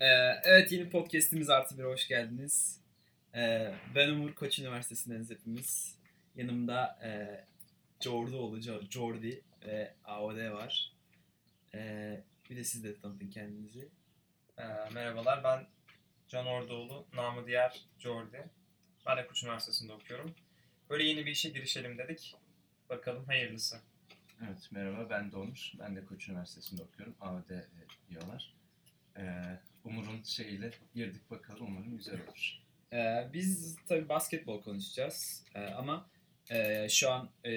Ee, evet yeni podcastimiz Artı bir hoş geldiniz. Ee, ben Umur Koç Üniversitesi'ndeniz hepimiz. Yanımda e, Jordoğlu, Jo- Jordi ve AOD var. Ee, bir de siz de tanıtın kendinizi. Ee, merhabalar ben Can Ordoğlu, namı diğer Jordi. Ben de Koç Üniversitesi'nde okuyorum. Böyle yeni bir işe girişelim dedik. Bakalım hayırlısı. Evet merhaba ben Onur. Ben de Koç Üniversitesi'nde okuyorum. AOD e, diyorlar. Ee, Umur'un şeyiyle girdik bakalım umarım güzel olur. Ee, biz tabii basketbol konuşacağız. Ee, ama e, şu an e,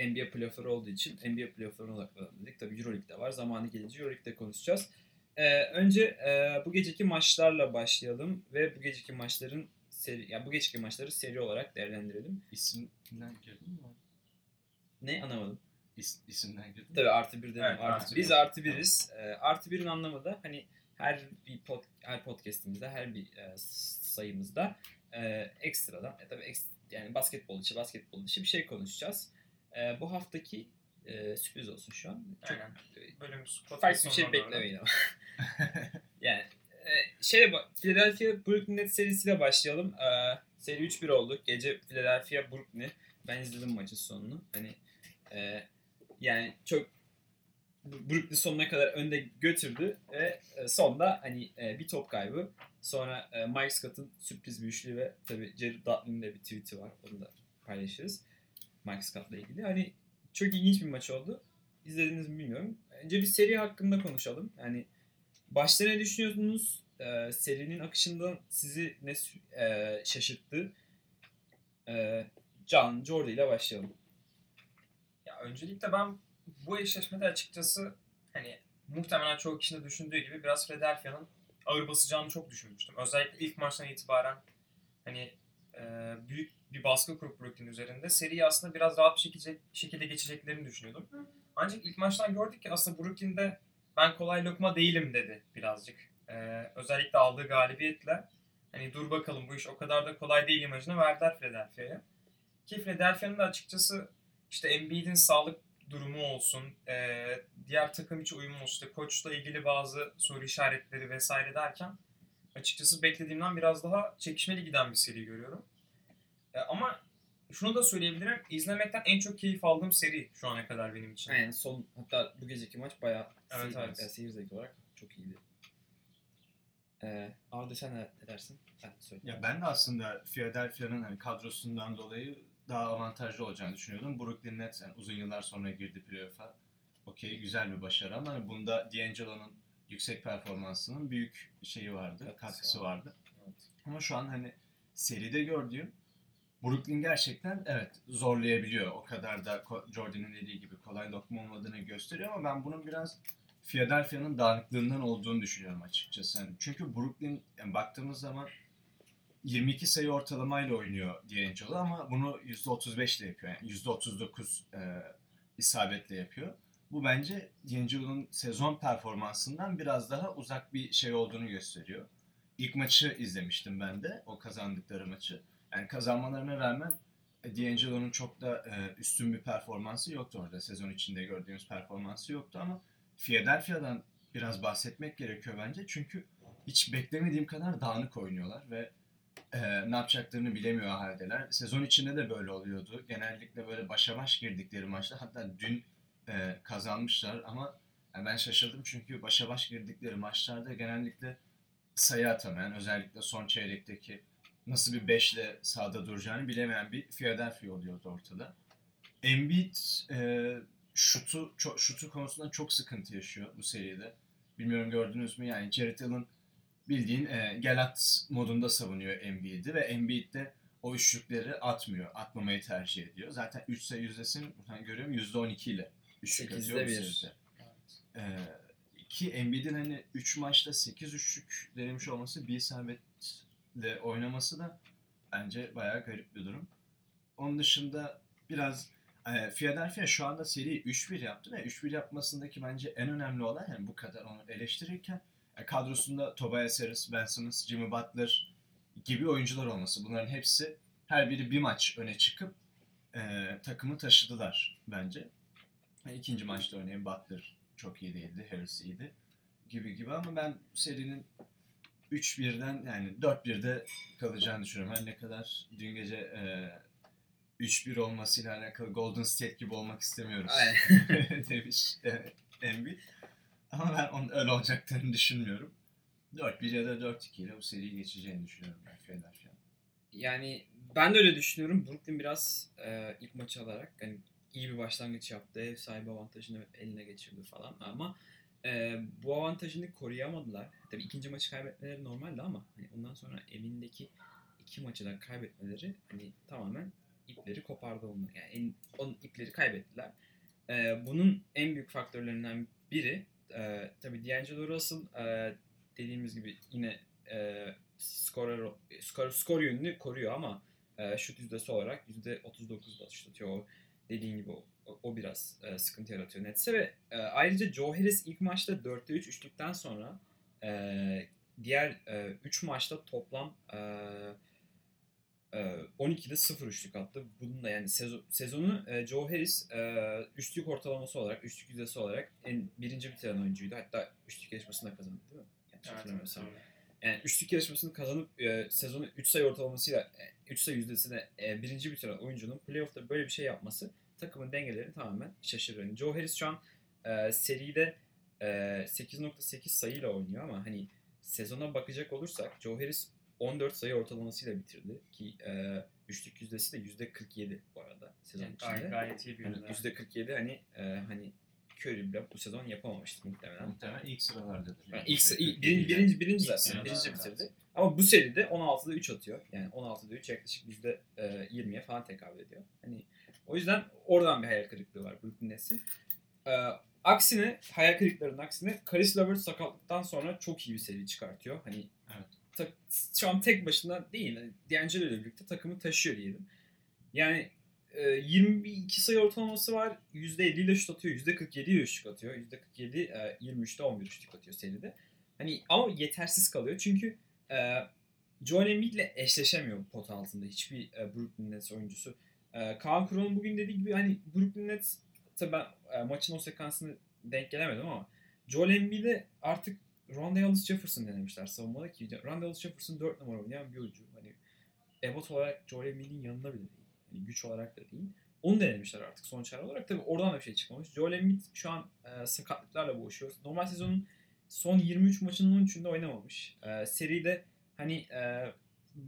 NBA playoff'ları olduğu için NBA playoff'larına odaklanalım dedik. Tabii Euroleague'de var. Zamanı gelince Euroleague'de konuşacağız. Ee, önce e, bu geceki maçlarla başlayalım ve bu geceki maçların seri, yani bu geceki maçları seri olarak değerlendirelim. İsimden girdin mi? Ne anlamadım. İs, isimden girdin? Tabii artı bir dedim. Evet, artı, artı biz bir. artı biriz. Ee, artı birin anlamı da hani her bir pod, her podcast'imizde, her bir e, sayımızda e, ekstradan, e, tabii eks- yani basketbol dışı, basketbol dışı bir şey konuşacağız. E, bu haftaki e, sürpriz olsun şu an. Çok Aynen. Bölüm farklı bir şey beklemeyin ama. yani e, şey Philadelphia Brooklyn Nets serisiyle başlayalım. E, seri 3-1 oldu. Gece Philadelphia Brooklyn'i ben izledim maçın sonunu. Hani e, yani çok Brooklyn sonuna kadar önde götürdü ve e, sonda hani e, bir top kaybı. Sonra e, Mike Scott'ın sürpriz bir üçlü ve tabii Jared Dudley'nin de bir tweet'i var. Onu da paylaşırız. Mike Scott'la ilgili. Hani çok ilginç bir maç oldu. İzlediniz mi bilmiyorum. Önce bir seri hakkında konuşalım. Yani başta ne düşünüyorsunuz? Ee, serinin akışında sizi ne e, şaşırttı? Ee, Can, Jordi ile başlayalım. Ya öncelikle ben bu eşleşmede açıkçası hani muhtemelen çoğu kişinin düşündüğü gibi biraz Philadelphia'nın ağır basacağını çok düşünmüştüm. Özellikle ilk maçtan itibaren hani e, büyük bir baskı kurup Brooklyn üzerinde seriyi aslında biraz rahat bir şekilde, şekilde geçeceklerini düşünüyordum. Ancak ilk maçtan gördük ki aslında Brooklyn'de ben kolay lokma değilim dedi birazcık. E, özellikle aldığı galibiyetle hani dur bakalım bu iş o kadar da kolay değil imajını verdiler Philadelphia'ya. Ki Philadelphia'nın da açıkçası işte Embiid'in sağlık durumu olsun, e, diğer takım içi uyumu olsun, işte koçla ilgili bazı soru işaretleri vesaire derken açıkçası beklediğimden biraz daha çekişmeli giden bir seri görüyorum. E, ama şunu da söyleyebilirim, izlemekten en çok keyif aldığım seri şu ana kadar benim için. Yani son hatta bu geceki maç bayağı Evet, seyir, evet. seyir zevki olarak çok iyiydi. Ee, Arda sen ne, ne dersin? Sen söyle. Ya ben de aslında Philadelphia'nın hani kadrosundan dolayı daha avantajlı olacağını düşünüyordum. Brooklyn Nets yani uzun yıllar sonra girdi playoff'a. Okey güzel bir başarı ama hani bunda D'Angelo'nun yüksek performansının büyük şeyi vardı, Katkısı katkısı, var. vardı. Ama şu an hani seride gördüğüm Brooklyn gerçekten evet zorlayabiliyor. O kadar da Jordan'ın dediği gibi kolay lokma olmadığını gösteriyor ama ben bunun biraz Philadelphia'nın dağınıklığından olduğunu düşünüyorum açıkçası. Yani çünkü Brooklyn yani baktığımız zaman 22 sayı ortalamayla oynuyor D'Angelo ama bunu %35 ile yapıyor. Yani %39 e, isabetle yapıyor. Bu bence D'Angelo'nun sezon performansından biraz daha uzak bir şey olduğunu gösteriyor. İlk maçı izlemiştim ben de, o kazandıkları maçı. Yani kazanmalarına rağmen D'Angelo'nun çok da e, üstün bir performansı yoktu orada. Sezon içinde gördüğümüz performansı yoktu ama Philadelphia'dan biraz bahsetmek gerekiyor bence. Çünkü hiç beklemediğim kadar dağınık oynuyorlar ve e, ne yapacaklarını bilemiyor haldeler. Sezon içinde de böyle oluyordu. Genellikle böyle başa baş girdikleri maçta hatta dün e, kazanmışlar ama yani ben şaşırdım çünkü başa baş girdikleri maçlarda genellikle sayı atamayan özellikle son çeyrekteki nasıl bir beşle sahada duracağını bilemeyen bir Philadelphia oluyordu ortada. Embiid e, şutu çok, şutu konusunda çok sıkıntı yaşıyor bu seride. Bilmiyorum gördünüz mü yani Jared Allen bildiğin e, gel at modunda savunuyor Embiid'i ve Embiid de o üçlükleri atmıyor. Atmamayı tercih ediyor. Zaten 3 sayı yüzdesini buradan görüyorum %12 ile üçlük atıyor bu bir. seride. Ee, ki Embiid'in hani 3 maçta 8 üçlük denemiş olması bir isabetle oynaması da bence bayağı garip bir durum. Onun dışında biraz e, Philadelphia şu anda seri 3-1 yaptı ve 3-1 yapmasındaki bence en önemli olay yani bu kadar onu eleştirirken kadrosunda Tobias Harris, Ben Simmons, Jimmy Butler gibi oyuncular olması. Bunların hepsi her biri bir maç öne çıkıp e, takımı taşıdılar bence. E, İkinci maçta örneğin Butler çok iyi değildi, Harris iyiydi gibi gibi ama ben serinin 3-1'den yani 4-1'de kalacağını düşünüyorum. Her ne kadar dün gece e, 3-1 olmasıyla alakalı Golden State gibi olmak istemiyoruz demiş e, Embiid. Ama ben onun öyle olacaklarını düşünmüyorum. 4-1 ya da 4-2 ile bu seriyi geçeceğini düşünüyorum ben Philadelphia'nın. Yani ben de öyle düşünüyorum. Brooklyn biraz e, ilk maçı alarak hani iyi bir başlangıç yaptı. Ev sahibi avantajını eline geçirdi falan ama e, bu avantajını koruyamadılar. Tabii ikinci maçı kaybetmeleri normaldi ama hani ondan sonra evindeki iki maçı da kaybetmeleri hani tamamen ipleri kopardı onlar. Yani en, onun ipleri kaybettiler. E, bunun en büyük faktörlerinden biri e, tabii D'Angelo Russell e, dediğimiz gibi yine e, skorer, skor, skor yönünü koruyor ama e, şut yüzdesi olarak %39'da şut atıyor. O dediğin gibi o, o biraz e, sıkıntı yaratıyor Nets'e ve e, ayrıca Joe Harris ilk maçta 4'te 3 üçlükten sonra e, diğer 3 maçta toplam e, e, 12'de 0 üçlük attı. Bunun da yani sezon, sezonu e, Joe Harris e, üçlük ortalaması olarak, üçlük yüzdesi olarak en birinci bitiren oyuncuydu. Hatta üçlük yarışmasını da kazandı değil mi? Yanlış hatırlamıyorsam. Yani üçlük yarışmasını kazanıp e, sezonu 3 sayı ortalamasıyla 3 sayı yüzdesine e, birinci bitiren oyuncunun playoff'ta böyle bir şey yapması takımın dengelerini tamamen şaşırıyor. Yani Joe Harris şu an e, seride e, 8.8 sayıyla oynuyor ama hani sezona bakacak olursak Joe Harris 14 sayı ortalamasıyla bitirdi ki e, üçlük yüzdesi de %47 bu arada sezon Yani içinde. gayet, gayet iyi bir Yani ürün. %47 hani e, hani Curry bile bu sezon yapamamıştı muhtemelen. Muhtemelen ilk sıralardadır. Yani ilk, ilk- %47 birinci, birinci, birinci İlk zaten. Birinci bitirdi. Ama bu seride 16'da 3 atıyor. Yani 16'da 3 yaklaşık %20'ye falan tekabül ediyor. Hani o yüzden oradan bir hayal kırıklığı var Brooklyn Nets'in. Ee, aksine hayal kırıklarının aksine Karis Levert sakatlıktan sonra çok iyi bir seri çıkartıyor. Hani Evet. Ta- şu an tek başına değil. D'Angelo ile birlikte takımı taşıyor diyelim. Yani e, 22 sayı ortalaması var. %50 ile şut atıyor. %47 ile şut atıyor. %47 e, 23'te 11 şut atıyor seride. Hani ama yetersiz kalıyor. Çünkü e, Joel Embiid ile eşleşemiyor pot altında hiçbir e, Brooklyn Nets oyuncusu. E, Kaan Kural'ın bugün dediği gibi hani Brooklyn Nets tabii ben e, maçın o sekansını denk gelemedim ama Joel Embiid'e artık Rondae Hollis Jefferson denemişler savunmada ki Rondae Hollis Jefferson 4 numara oynayan bir oyuncu. Hani ebat olarak Joel Embiid'in yanında bile değil. Hani güç olarak da değil. Onu denemişler artık son çare olarak. Tabii oradan da bir şey çıkmamış. Joel Embiid şu an e, sakatlıklarla boğuşuyor. Normal sezonun son 23 maçının 13'ünde oynamamış. E, seride hani e,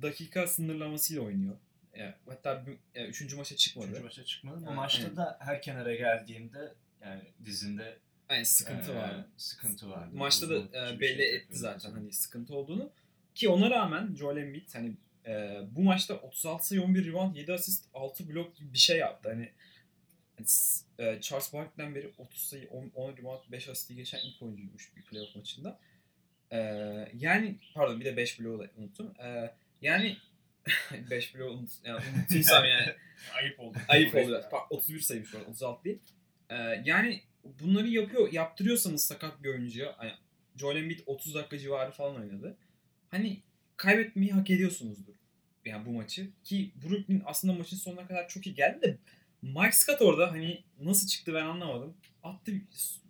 dakika sınırlamasıyla oynuyor. E, hatta 3. maça çıkmadı. Üçüncü maça çıkmadı. Bu Evet. maçta da her kenara geldiğinde yani dizinde Yani sıkıntı e, var. Sıkıntı vardı. Maçta da e, belli şey etti zaten mesela. hani sıkıntı olduğunu. Ki ona rağmen Joel Embiid hani e, bu maçta 36 sayı 11 rebound 7 asist 6 blok bir şey yaptı. Hani, hani e, Charles Barkley'den beri 30 sayı 10, 10 rebound 5 asisti geçen ilk oyuncuymuş bir playoff maçında. E, yani pardon bir de 5 bloğu da unuttum. E, yani 5 bloğu unut, yani unuttuysam yani Ayıp oldu. Ayıp oldu. biraz. Bak, 31 sayıymış arada 36 değil. Ee, yani bunları yapıyor, yaptırıyorsanız sakat bir oyuncuya hani Joel Embiid 30 dakika civarı falan oynadı. Hani kaybetmeyi hak ediyorsunuzdur. Yani bu maçı. Ki Brooklyn aslında maçın sonuna kadar çok iyi geldi de Mike Scott orada hani nasıl çıktı ben anlamadım. Attı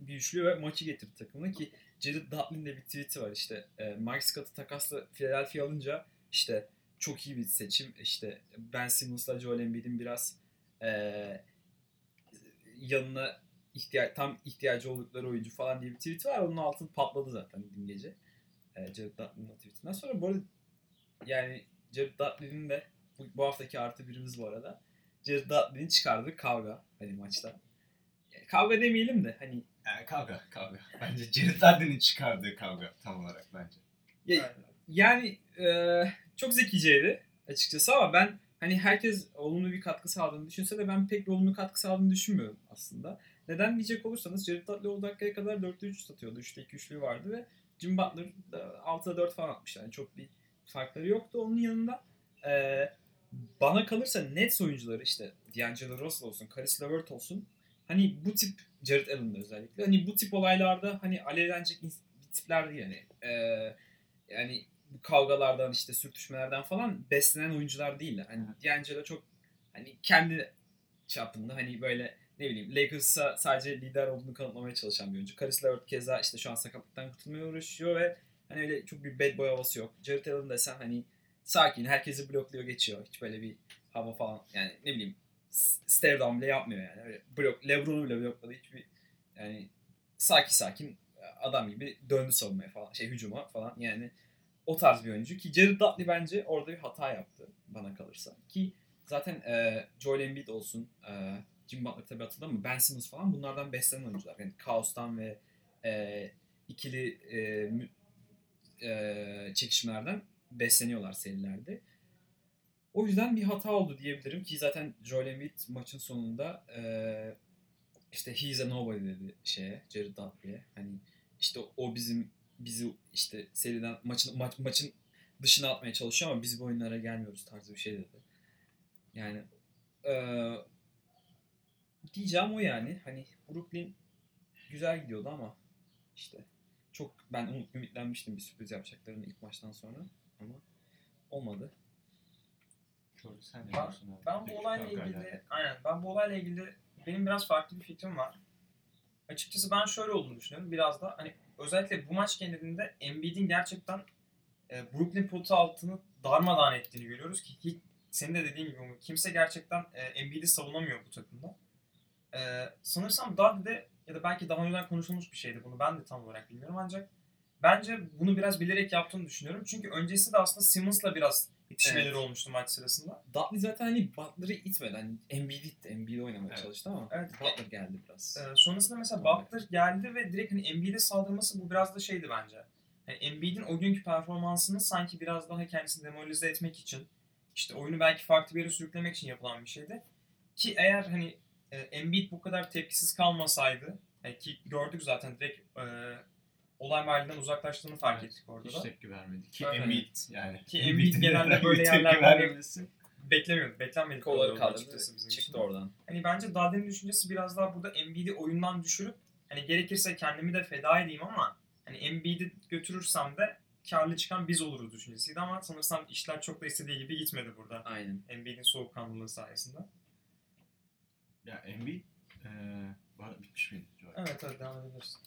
bir, üçlü ve maçı getirdi takımına ki Jared Dudley'nin de bir tweet'i var işte e, Mike Scott'ı takasla Philadelphia alınca işte çok iyi bir seçim. İşte Ben Simmons'la Joel Embiid'in biraz eee yanına ihtiyaç tam ihtiyacı oldukları oyuncu falan diye bir tweet var. Onun altını patladı zaten dün gece. Eee Jared Dudley'nin o tweetinden sonra bu arada yani Jared Dudley'nin de bu, bu haftaki artı birimiz bu arada. Jared Dudley'nin çıkardığı kavga hani maçta. Yani kavga demeyelim de hani Yani kavga, kavga. Bence Jared Dudley'nin çıkardığı kavga tam olarak bence. Ya- Yani e, çok zekiceydi açıkçası ama ben hani herkes olumlu bir katkı sağladığını düşünse de ben pek bir olumlu katkı sağladığını düşünmüyorum aslında. Neden diyecek olursanız Jared Dudley dakikaya kadar 4'te 3 satıyordu. 3'te 2 üçlüğü vardı ve Jim Butler da 6'da 4 falan atmış. Yani çok bir farkları yoktu. Onun yanında e, bana kalırsa Nets oyuncuları işte D'Angelo Russell olsun, Karis LeVert olsun hani bu tip Jared Allen'da özellikle hani bu tip olaylarda hani alevlenecek tipler değil yani. E, yani bu kavgalardan işte sürtüşmelerden falan beslenen oyuncular değiller. Hani D'Angelo çok hani kendi çapında hani böyle ne bileyim Lakers'a sadece lider olduğunu kanıtlamaya çalışan bir oyuncu. Karis LeVert keza işte şu an sakatlıktan kurtulmaya uğraşıyor ve Hani öyle çok bir bad boy havası yok. Jared Allen desen hani sakin herkesi blokluyor geçiyor. Hiç böyle bir hava falan yani ne bileyim stare down bile yapmıyor yani. Öyle blok, Lebron'u bile blokladı. Hiçbir yani sakin sakin adam gibi döndü savunmaya falan şey hücuma falan yani o tarz bir oyuncu ki Jared Dudley bence orada bir hata yaptı bana kalırsa ki zaten e, Joel Embiid olsun e, Jimmy Butler tabii hatırladı ama Ben Simmons falan bunlardan beslenen oyuncular yani kaostan ve e, ikili e, mü- e, çekişmelerden besleniyorlar serilerde. O yüzden bir hata oldu diyebilirim ki zaten Joel Embiid maçın sonunda e, işte he's a nobody dedi şeye Jared Dudley'e. Hani işte o bizim bizi işte seriden maçın maç, maçın dışına atmaya çalışıyor ama biz bu oyunlara gelmiyoruz tarzı bir şey dedi. Yani eee diyeceğim o yani. Hani Brooklyn güzel gidiyordu ama işte çok ben umut ümitlenmiştim bir sürpriz yapacaklarını ilk maçtan sonra ama olmadı. Jordan sen ne Ben-? Ben bu olayla ilgili aynen ben bu olayla ilgili benim biraz farklı bir fikrim var. Açıkçası ben şöyle olduğunu düşünüyorum. Biraz da hani özellikle bu maç genelinde Embiid'in gerçekten e, Brooklyn potu altını darmadağın ettiğini görüyoruz ki hiç, senin de dediğin gibi kimse gerçekten e, Embiid'i savunamıyor bu takımda. E, sanırsam Dudley'de ya da belki daha önceden konuşulmuş bir şeydi bunu ben de tam olarak bilmiyorum ancak bence bunu biraz bilerek yaptığını düşünüyorum. Çünkü öncesi de aslında Simmons'la biraz itişmeleri Evet. olmuştu maç sırasında. Dudley zaten hani Butler'ı itmedi. Hani Embiid itti. Embiid oynamaya Evet. çalıştı ama Evet. Butler geldi biraz. Ee, sonrasında mesela Tabii. Butler geldi ve direkt hani Embiid'e saldırması bu biraz da şeydi bence. Yani Embiid'in o günkü performansını sanki biraz daha kendisini demoralize etmek için işte oyunu belki farklı bir yere sürüklemek için yapılan bir şeydi. Ki eğer hani e, Embiid bu kadar tepkisiz kalmasaydı yani ki gördük zaten direkt e, olay mahallinden uzaklaştığını fark Evet, ettik orada Hiç da. tepki vermedi. Ki Evet. Embiid yani. Ki Embiid genelde böyle tepki yerlerde vermemesi. Beklemiyorduk, beklenmedik. Kolları açıkçası bizim için. Çıktı oradan. Hani bence Dudley'nin düşüncesi biraz daha burada Embiid'i oyundan düşürüp hani gerekirse kendimi de feda edeyim ama hani Embiid'i götürürsem de karlı çıkan biz oluruz düşüncesiydi ama sanırsam işler çok da istediği gibi gitmedi burada. Aynen. Embiid'in soğukkanlılığı sayesinde. Ya Embiid arada bitmiş miydi? Evet hadi devam edebiliriz.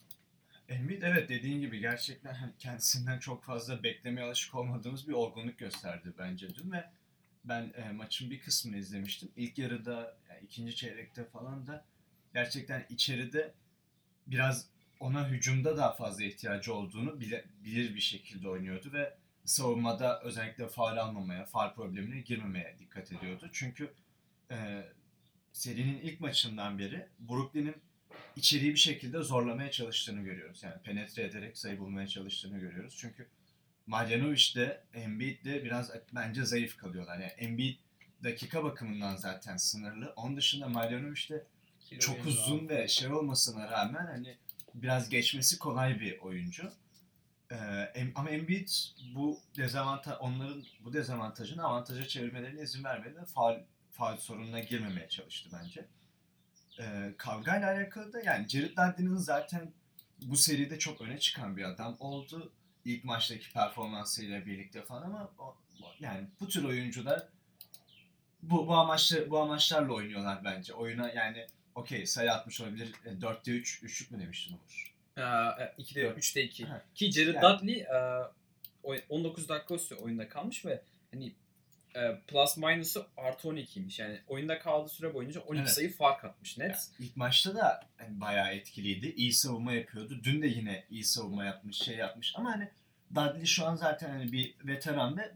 Embiid evet dediğin gibi gerçekten hani kendisinden çok fazla beklemeye alışık olmadığımız bir olgunluk gösterdi bence dün ve ben e, maçın bir kısmını izlemiştim. İlk yarıda, yani ikinci çeyrekte falan da gerçekten içeride biraz ona hücumda daha fazla ihtiyacı olduğunu bile, bilir bir şekilde oynuyordu ve savunmada özellikle faul almamaya, faul problemine girmemeye dikkat ediyordu. Çünkü e, serinin ilk maçından beri Brooklyn'in içeriği bir şekilde zorlamaya çalıştığını görüyoruz. Yani penetre ederek sayı bulmaya çalıştığını görüyoruz. Çünkü Marjanovic de Embiid de biraz bence zayıf kalıyorlar. Yani Embiid dakika bakımından zaten sınırlı. Onun dışında Marjanovic de çok uzun ve şey olmasına rağmen hani biraz geçmesi kolay bir oyuncu. Ee, ama Embiid bu dezavantaj onların bu dezavantajını avantaja çevirmelerine izin vermedi ve faul, faul sorununa girmemeye çalıştı bence. Ee, kavgayla alakalı da yani Jared Dudley'nin zaten bu seride çok öne çıkan bir adam oldu. İlk maçtaki performansıyla birlikte falan ama o- yani bu tür oyuncular bu, bu amaçla bu amaçlarla oynuyorlar bence. Oyuna yani okey sayı atmış olabilir. E, 4'te 3, 3'lük mü demiştin Umur? Ee, 2'de yok, 3'te 2. Ha. Ki Jared Yani- Dudley e, oy- 19 dakika oyunda kalmış ve hani e, plus minus'u artı 12'ymiş. Yani oyunda kaldığı süre boyunca 12 Evet. sayı fark atmış net. Yani ilk maçta da hani bayağı etkiliydi. İyi savunma yapıyordu. Dün de yine iyi savunma yapmış, şey yapmış. Ama hani Dudley şu an zaten hani bir veteran ve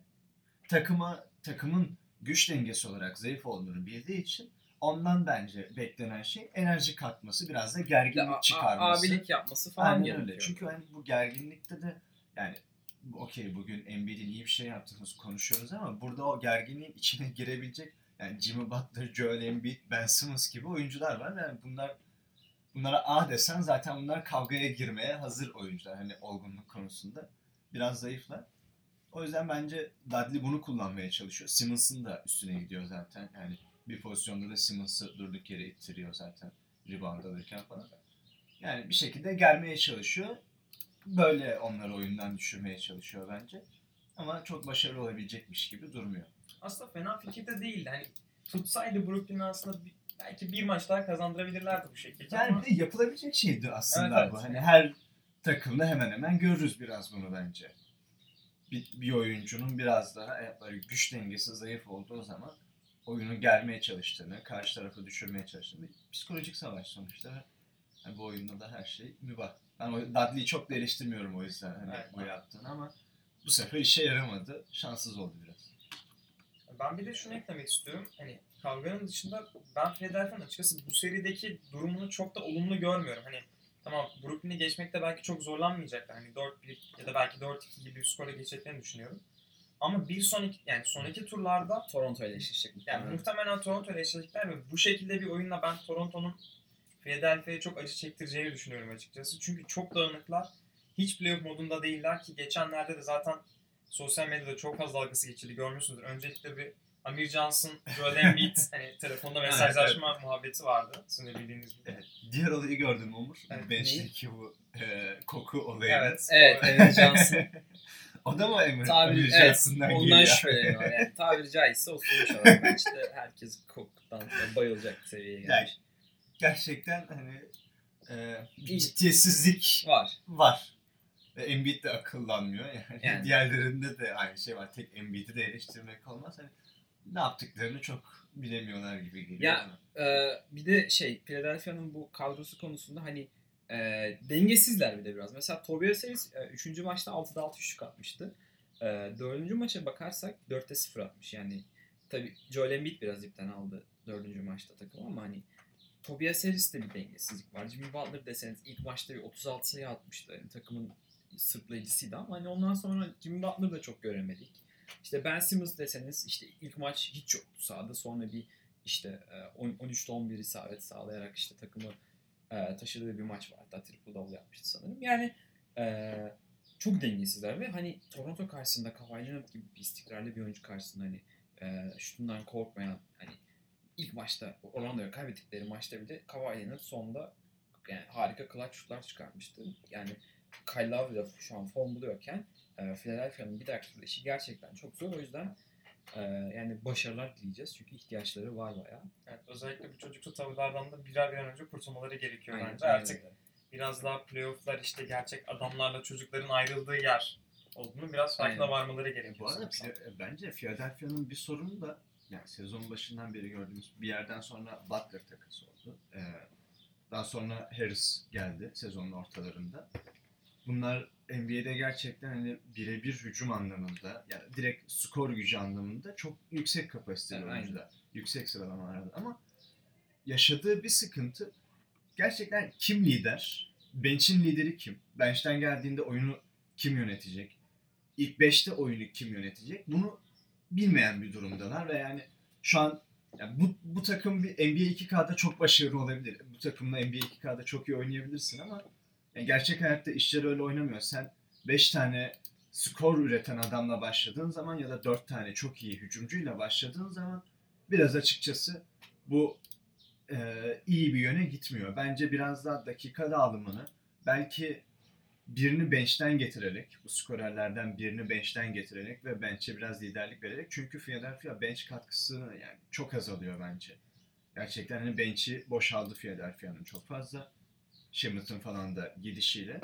takıma takımın güç dengesi olarak zayıf olduğunu bildiği için ondan bence beklenen şey enerji katması, biraz da gerginlik a- a- çıkarması. abilik yapması falan Aynen gerekiyor. öyle. Çünkü hani bu gerginlikte de yani okey bugün Embiid'in iyi bir şey yaptığımız konuşuyoruz ama burada o gerginliğin içine girebilecek yani Jimmy Butler, Joel Embiid, Ben Simmons gibi oyuncular var. Yani bunlar bunlara A desen zaten bunlar kavgaya girmeye hazır oyuncular hani olgunluk konusunda. Biraz zayıflar. O yüzden bence Dudley bunu kullanmaya çalışıyor. Simmons'ın da üstüne gidiyor zaten. Yani bir pozisyonda da Simmons'ı durduk yere ittiriyor zaten rebound alırken falan. Yani bir şekilde gelmeye çalışıyor. Böyle onları oyundan düşürmeye çalışıyor bence. Ama çok başarılı olabilecekmiş gibi durmuyor. Aslında fena fikir de değildi. Hani tutsaydı Brooklyn'i aslında bir- belki bir maç daha kazandırabilirlerdi bu şekilde Yani ama yapılabilecek şeydi aslında Evet, evet. bu. Hani her takımda hemen hemen görürüz biraz bunu bence. Bir, bir oyuncunun biraz daha e, böyle güç dengesi zayıf olduğu zaman oyunu germeye çalıştığını, karşı tarafı düşürmeye çalıştığını psikolojik savaş sonuçta. Yani bu oyunda da her şey mübah. Ben o Dudley'i çok da eleştirmiyorum o yüzden hani Evet. bu yaptığını ama bu sefer işe yaramadı. Şanssız oldu biraz. Ben bir de şunu eklemek istiyorum. Hani kavganın dışında ben Philadelphia'nın açıkçası bu serideki durumunu çok da olumlu görmüyorum. Hani tamam Brooklyn'i geçmekte belki çok zorlanmayacaklar. Hani 4-1 ya da belki 4-2 gibi bir skora geçeceklerini düşünüyorum. Ama bir sonraki yani sonraki turlarda Toronto ile eşleşecek. yani muhtemelen. muhtemelen Toronto ile eşleşecekler ve bu şekilde bir oyunla ben Toronto'nun Philadelphia'ya çok acı çektireceğini düşünüyorum açıkçası. Çünkü çok dağınıklar. Hiç playoff modunda değiller ki geçenlerde de zaten sosyal medyada çok fazla dalgası geçildi görmüşsünüzdür. Öncelikle bir Amir Johnson, Joel Embiid hani telefonda mesajlaşma muhabbeti vardı. Sizin de bildiğiniz gibi. Evet. Diğer olayı gördün mü Umur? Evet, Bench'teki bu e, koku olayı. Evet. Evet, Emre Johnson. O da mı Emre? Tabiri, Emre evet, Johnson'dan ondan geliyor? şüpheleniyor. Yani tabiri caizse o sonuç olarak işte herkes koktan bayılacak seviyeye gelmiş. Gerçekten hani e, ciddiyetsizlik Var. var. Ve Embiid de akıllanmıyor. Yani, Yani. diğerlerinde de aynı şey var. Tek Embiid'i de eleştirmek olmaz. Hani ne yaptıklarını çok bilemiyorlar gibi geliyor Ya, bana. Ee, bir de şey Philadelphia'nın bu kadrosu konusunda hani e, dengesizler bir de biraz. Mesela Tobias Harris 3. maçta 6'da 6 üçlük atmıştı. E, 4. maça bakarsak 4'te 0 atmış. Yani tabi Joel Embiid biraz ipten aldı 4. maçta takım ama hani Tobias Harris'te bir dengesizlik var. Jimmy Butler deseniz ilk maçta bir 36 sayı atmıştı. Yani takımın sırtlayıcısıydı ama hani ondan sonra Jimmy Butler'ı da çok göremedik. İşte Ben Simmons deseniz işte ilk maç hiç yoktu sahada. Sonra bir işte e, 10 13'te 11 isabet sağlayarak işte takımı e, taşıdığı bir maç var. Hatta triple double yapmıştı sanırım. Yani e, çok dengesizler ve hani Toronto karşısında Kawhi Leonard gibi bir istikrarlı bir oyuncu karşısında hani e, şutundan korkmayan hani ilk maçta Orlando'ya kaybettikleri maçta bile Kawhi Leonard sonunda yani harika clutch şutlar çıkarmıştı. Yani Kyle Lowry de şu an form buluyorken e, Philadelphia'nın bir dahaki turda işi gerçekten çok zor. O yüzden e, yani başarılar dileyeceğiz. Çünkü ihtiyaçları var bayağı. Evet, özellikle bu çocuklu tavırlardan da birer bir an önce kurtulmaları gerekiyor Aynen, bence. aynen Artık öyle. biraz daha playofflar işte gerçek adamlarla çocukların ayrıldığı yer olduğunu biraz farkına varmaları gerekiyor. Bu arada bence Philadelphia'nın bir sorunu da yani sezon başından beri gördüğümüz bir yerden sonra Butler takası oldu. Ee, daha sonra Harris geldi sezonun ortalarında. Bunlar NBA'de gerçekten hani birebir hücum anlamında yani direkt skor gücü anlamında çok yüksek kapasiteli Evet, oyuncular. Yüksek sıralamalarda ama yaşadığı bir sıkıntı gerçekten kim lider? Bench'in lideri kim? Bench'ten geldiğinde oyunu kim yönetecek? İlk 5'te oyunu kim yönetecek? Bunu bilmeyen bir durumdalar ve yani şu an yani bu, bu takım bir NBA 2K'da çok başarılı olabilir. Bu takımla NBA 2K'da çok iyi oynayabilirsin ama yani gerçek hayatta işler öyle oynamıyor. Sen 5 tane skor üreten adamla başladığın zaman ya da 4 tane çok iyi hücumcuyla başladığın zaman biraz açıkçası bu e, iyi bir yöne gitmiyor. Bence biraz daha dakika dağılımını belki birini bench'ten getirerek, bu skorerlerden birini bench'ten getirerek ve bench'e biraz liderlik vererek çünkü Philadelphia bench katkısı yani çok azalıyor bence. Gerçekten hani bench'i boşaldı Philadelphia'nın çok fazla. Hamilton falan da gidişiyle.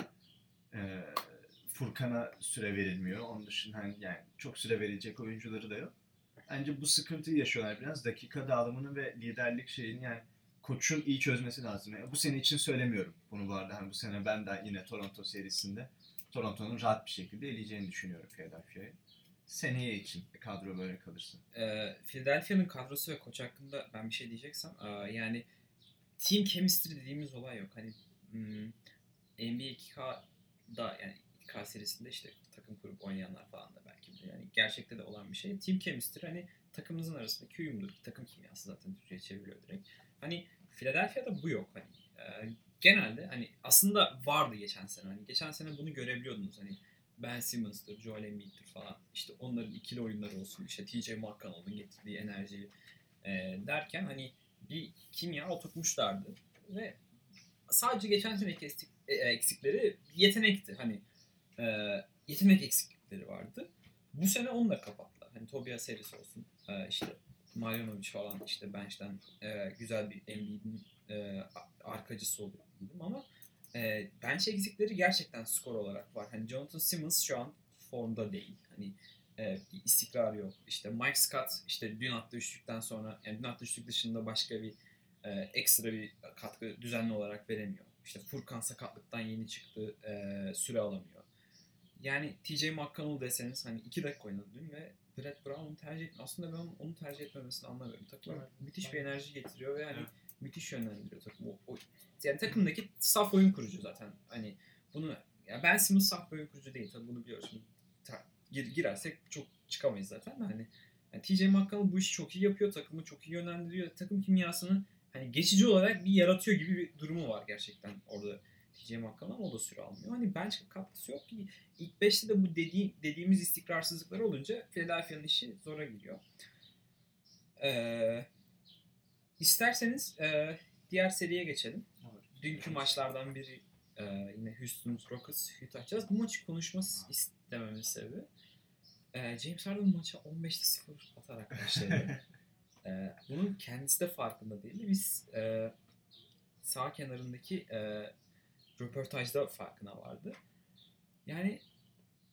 Ee, Furkan'a süre verilmiyor. Onun dışında hani yani çok süre verilecek oyuncuları da yok. Bence bu sıkıntıyı yaşıyorlar biraz. Dakika dağılımını ve liderlik şeyini yani koçun iyi çözmesi lazım. Yani bu sene için söylemiyorum bunu bu arada. Hani bu sene ben de yine Toronto serisinde Toronto'nun rahat bir şekilde eleyeceğini düşünüyorum Philadelphia'yı. Seneye için kadro böyle kalırsa. e, Philadelphia'nın kadrosu ve koç hakkında ben bir şey diyeceksem e, yani team chemistry dediğimiz olay yok. Hani hmm, NBA 2K'da yani 2K serisinde işte takım kurup oynayanlar falan da belki bilir. Yani gerçekte de olan bir şey. Team chemistry hani takımınızın arasındaki uyumdur. Takım kimyası zaten Türkçe'ye çeviriyor direkt. Hani Philadelphia'da bu yok. Hani e, genelde hani aslında vardı geçen sene. Hani geçen sene bunu görebiliyordunuz. Hani Ben Simmons'tır, Joel Embiid'dir falan. İşte onların ikili oyunları olsun. İşte TJ McConnell'ın getirdiği enerjiyi e, derken hani bir kimya oturtmuşlardı. Ve sadece geçen seneki eksik, e, eksikleri yetenekti. Hani e, yetenek eksiklikleri vardı. Bu sene onu da kapattılar. Hani Tobias Harris olsun. E, işte Marjanovic falan işte bench'ten e, güzel bir Embiid'in e, arkacısı oluyor ama e, bench eksikleri gerçekten skor olarak var. Hani Jonathan Simmons şu an formda değil. Hani e, istikrar yok. İşte Mike Scott işte dün attığı üçlükten sonra yani dün attığı üçlük dışında başka bir e, ekstra bir katkı düzenli olarak veremiyor. İşte Furkan sakatlıktan yeni çıktı. E, süre alamıyor. Yani TJ McConnell deseniz hani iki dakika oynadı dün ve Brett Brown onu tercih etmiyor. Aslında ben onu tercih etmemesini anlamıyorum. Takıma Evet. müthiş bir enerji getiriyor ve yani Evet. müthiş yönlendiriyor takımı. O, o- yani takımdaki saf oyun kurucu zaten. Hani bunu ya Ben Simmons saf oyun kurucu değil tabii bunu biliyoruz. Şimdi ta- gir- girersek çok çıkamayız zaten de hani yani TJ McConnell bu işi çok iyi yapıyor. Takımı çok iyi yönlendiriyor. Takım kimyasını hani geçici olarak bir yaratıyor gibi bir durumu var gerçekten orada TJ McConnell ama o da süre almıyor. Hani bench katkısı yok ki. İlk 5'te de bu dediği, dediğimiz istikrarsızlıklar olunca Philadelphia'nın işi zora gidiyor. Ee, isterseniz e, diğer seriye geçelim. Dünkü maçlardan biri e, yine Houston Rockets Utah Jazz. Bu maçı konuşması istememin sebebi e, James Harden maça 15'te 0 atarak başladı. e, bunun kendisi de farkında değildi. Biz e, sağ kenarındaki e, röportajda farkına vardı. Yani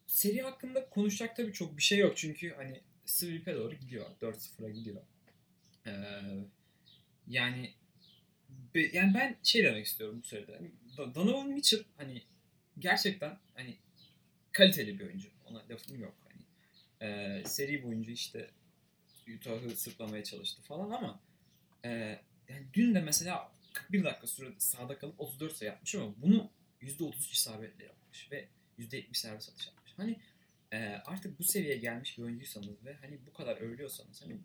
seri hakkında konuşacak tabii çok bir şey yok. Çünkü hani sweep'e doğru gidiyor. 4-0'a gidiyor. E, yani Be- yani ben şey demek istiyorum bu seride. Hani Do- Donovan Mitchell hani gerçekten hani kaliteli bir oyuncu. Ona lafım yok. Hani e, seri boyunca işte Utah'ı sırtlamaya çalıştı falan ama e, yani dün de mesela 41 dakika sürede sahada kalıp 34 sayı yapmış ama bunu %33 isabetle yapmış ve %70 servis atış yapmış. Hani e, artık bu seviyeye gelmiş bir oyuncuysanız ve hani bu kadar övülüyorsanız hani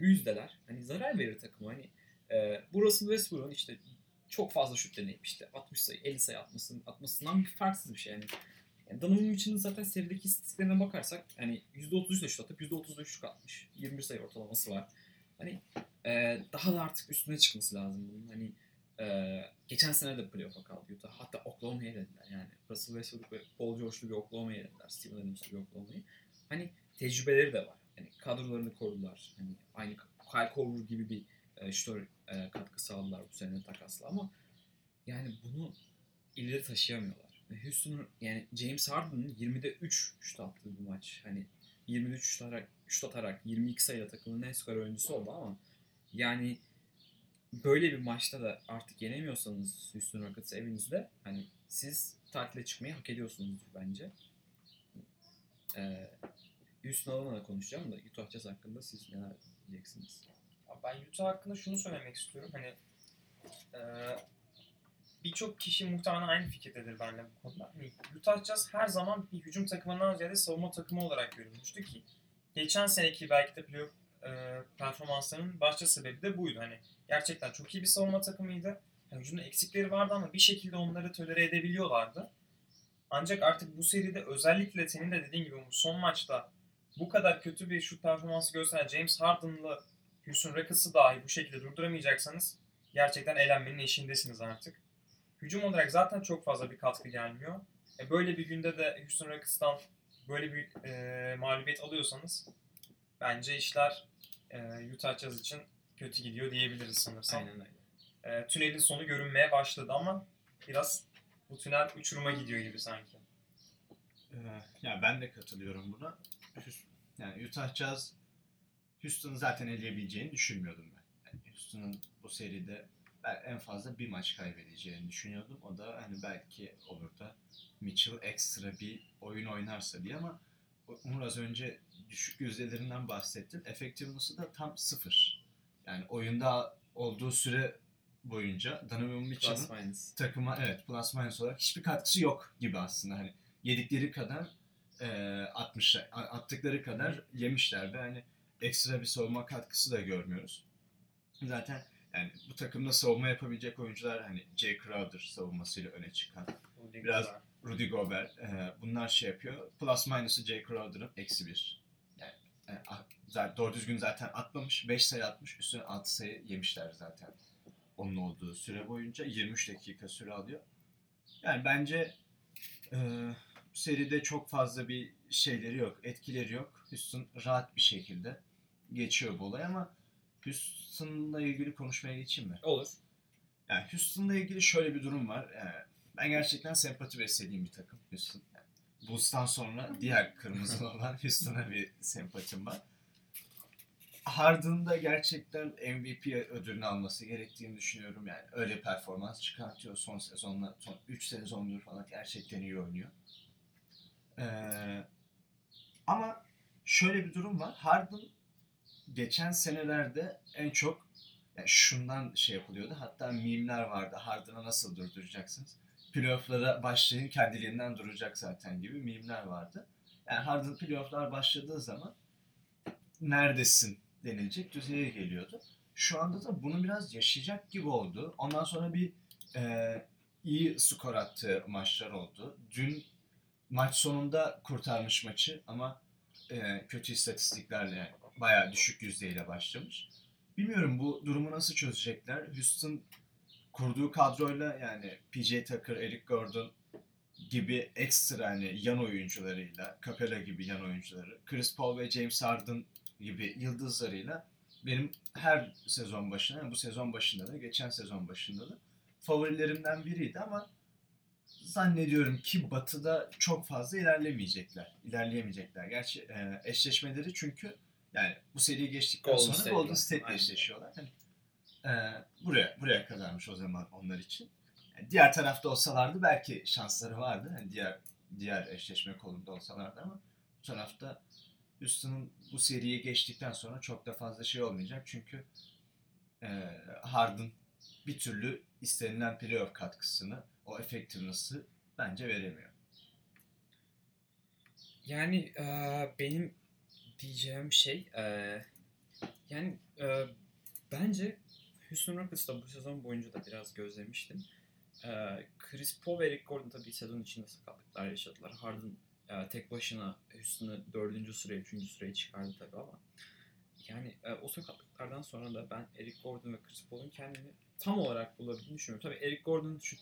bu yüzdeler hani zarar verir takıma. Hani ee, bu Russell Westbrook'un işte çok fazla şut deneyip işte 60 sayı, 50 sayı atmasının, atmasından bir farksız bir şey yani. yani Donovan Mitchell'ın zaten serideki istatistiklerine bakarsak hani %33 ile şut atıp %35 şut atmış. 21 sayı ortalaması var. Hani e, daha da artık üstüne çıkması lazım bunun. Hani e, geçen sene de playoff'a kaldı Utah. Hatta Oklahoma'ya elediler yani. Russell Westbrook ve Paul George'lu bir Oklahoma'ya elediler. Steven Adams'lu bir Oklahoma'yı. Hani tecrübeleri de var. Hani kadrolarını korudular. Hani aynı Kyle Korver gibi bir e, şutör e, katkı sağladılar bu sene takasla ama yani bunu ileri taşıyamıyorlar. Houston'un yani James Harden'ın 20'de 3 şut attığı bir maç. Hani 23 şut atarak, şut atarak 22 sayıda takımın en skor oyuncusu oldu ama yani böyle bir maçta da artık yenemiyorsanız Houston Rockets evinizde hani siz tatile çıkmayı hak ediyorsunuz bence. Ee, Houston da konuşacağım da Utah Jazz hakkında siz neler diyeceksiniz? Ben Utah hakkında şunu söylemek istiyorum. Hani e, birçok kişi muhtemelen aynı fikirdedir benimle bu konuda. Hani Utah Jazz her zaman bir hücum takımından ziyade savunma takımı olarak görülmüştü ki geçen seneki belki de playoff e, performanslarının başta sebebi de buydu. Hani gerçekten çok iyi bir savunma takımıydı. Yani hücumda eksikleri vardı ama bir şekilde onları tolere edebiliyorlardı. Ancak artık bu seride özellikle senin de dediğin gibi bu son maçta bu kadar kötü bir şut performansı gösteren James Harden'lı Houston Rockets'ı dahi bu şekilde durduramayacaksanız gerçekten eğlenmenin eşindesiniz artık. Hücum olarak zaten çok fazla bir katkı gelmiyor. E böyle bir günde de Houston Rockets'tan böyle bir e, mağlubiyet alıyorsanız bence işler e, Utah Jazz için kötü gidiyor diyebiliriz sanırsam. Aynen öyle. E, tünelin sonu görünmeye başladı ama biraz bu tünel uçuruma gidiyor gibi sanki. Ee, ya ben de katılıyorum buna. Yani Utah Jazz Houston'ı zaten eleyebileceğini düşünmüyordum ben. Yani Houston'ın bu seride ben en fazla bir maç kaybedeceğini düşünüyordum. O da hani belki olur da Mitchell ekstra bir oyun oynarsa diye ama Umur az önce düşük yüzdelerinden bahsettin. Effectiveness'ı da tam sıfır. Yani oyunda olduğu süre boyunca Donovan Mitchell'ın takıma evet plus minus olarak hiçbir katkısı yok gibi aslında hani yedikleri kadar e, atmışlar attıkları kadar yemişler ve hani ekstra bir savunma katkısı da görmüyoruz. Zaten yani bu takımda savunma yapabilecek oyuncular hani Jay Crowder savunmasıyla öne çıkan Biraz- Rudy Gobert e, bunlar şey yapıyor. Plus minus'ı Jay Crowder'ın eksi bir. Yani e, a- zaten doğru düzgün zaten atmamış. 5 sayı atmış. Üstüne 6 sayı yemişler zaten. Onun olduğu süre boyunca 23 dakika süre alıyor. Yani bence e, seride çok fazla bir şeyleri yok. Etkileri yok. Houston rahat bir şekilde geçiyor bu olay ama Houston'la ilgili konuşmaya geçeyim mi? Olur. Yani Houston'la ilgili şöyle bir durum var. Ee, Ben gerçekten sempati beslediğim bir takım Houston. Bulls'tan sonra diğer kırmızı olan Houston'a bir sempatim var. Harden'ın da gerçekten MVP ödülünü alması gerektiğini düşünüyorum. Yani öyle performans çıkartıyor son sezonla, son 3 sezondur falan gerçekten iyi oynuyor. Ee, ama şöyle bir durum var. Harden geçen senelerde en çok yani şundan şey yapılıyordu. Hatta mimler vardı. Harden'ı nasıl durduracaksınız? Playoff'lara başlayın kendiliğinden duracak zaten gibi mimler vardı. Yani Harden playoff'lar başladığı zaman neredesin denilecek düzeye geliyordu. Şu anda da bunu biraz yaşayacak gibi oldu. Ondan sonra bir e, iyi skor attığı maçlar oldu. Dün maç sonunda kurtarmış maçı ama e, kötü istatistiklerle bayağı düşük yüzdeyle başlamış. Bilmiyorum bu durumu nasıl çözecekler. Houston kurduğu kadroyla yani PJ Tucker, Eric Gordon gibi ekstra hani yan oyuncularıyla, Capella gibi yan oyuncuları, Chris Paul ve James Harden gibi yıldızlarıyla benim her sezon başına, yani bu sezon başında da, geçen sezon başında da favorilerimden biriydi ama zannediyorum ki Batı'da çok fazla ilerlemeyecekler. İlerleyemeyecekler. Gerçi e, eşleşmeleri çünkü yani bu seriyi geçtikten Golden sonra State Golden. State'le eşleşiyorlar. Hani, e, buraya buraya kadarmış o zaman onlar için. Yani diğer tarafta olsalardı belki şansları vardı. Hani diğer diğer eşleşme kolunda olsalardı ama bu tarafta Houston'ın bu seriyi geçtikten sonra çok da fazla şey olmayacak. Çünkü e, Harden bir türlü istenilen playoff katkısını, o effectiveness'ı bence veremiyor. Yani e, benim diyeceğim şey e, yani e, bence Houston Rockets'ta bu sezon boyunca da biraz gözlemiştim. E, Chris Paul ve Eric Gordon tabii sezon içinde sakatlıklar yaşadılar. Harden e, tek başına Houston'ı dördüncü sıraya, üçüncü sıraya çıkardı tabii ama yani e, o sakatlıklardan sonra da ben Eric Gordon ve Chris Paul'un kendini tam olarak bulabildiğini düşünüyorum. Tabii Eric Gordon şut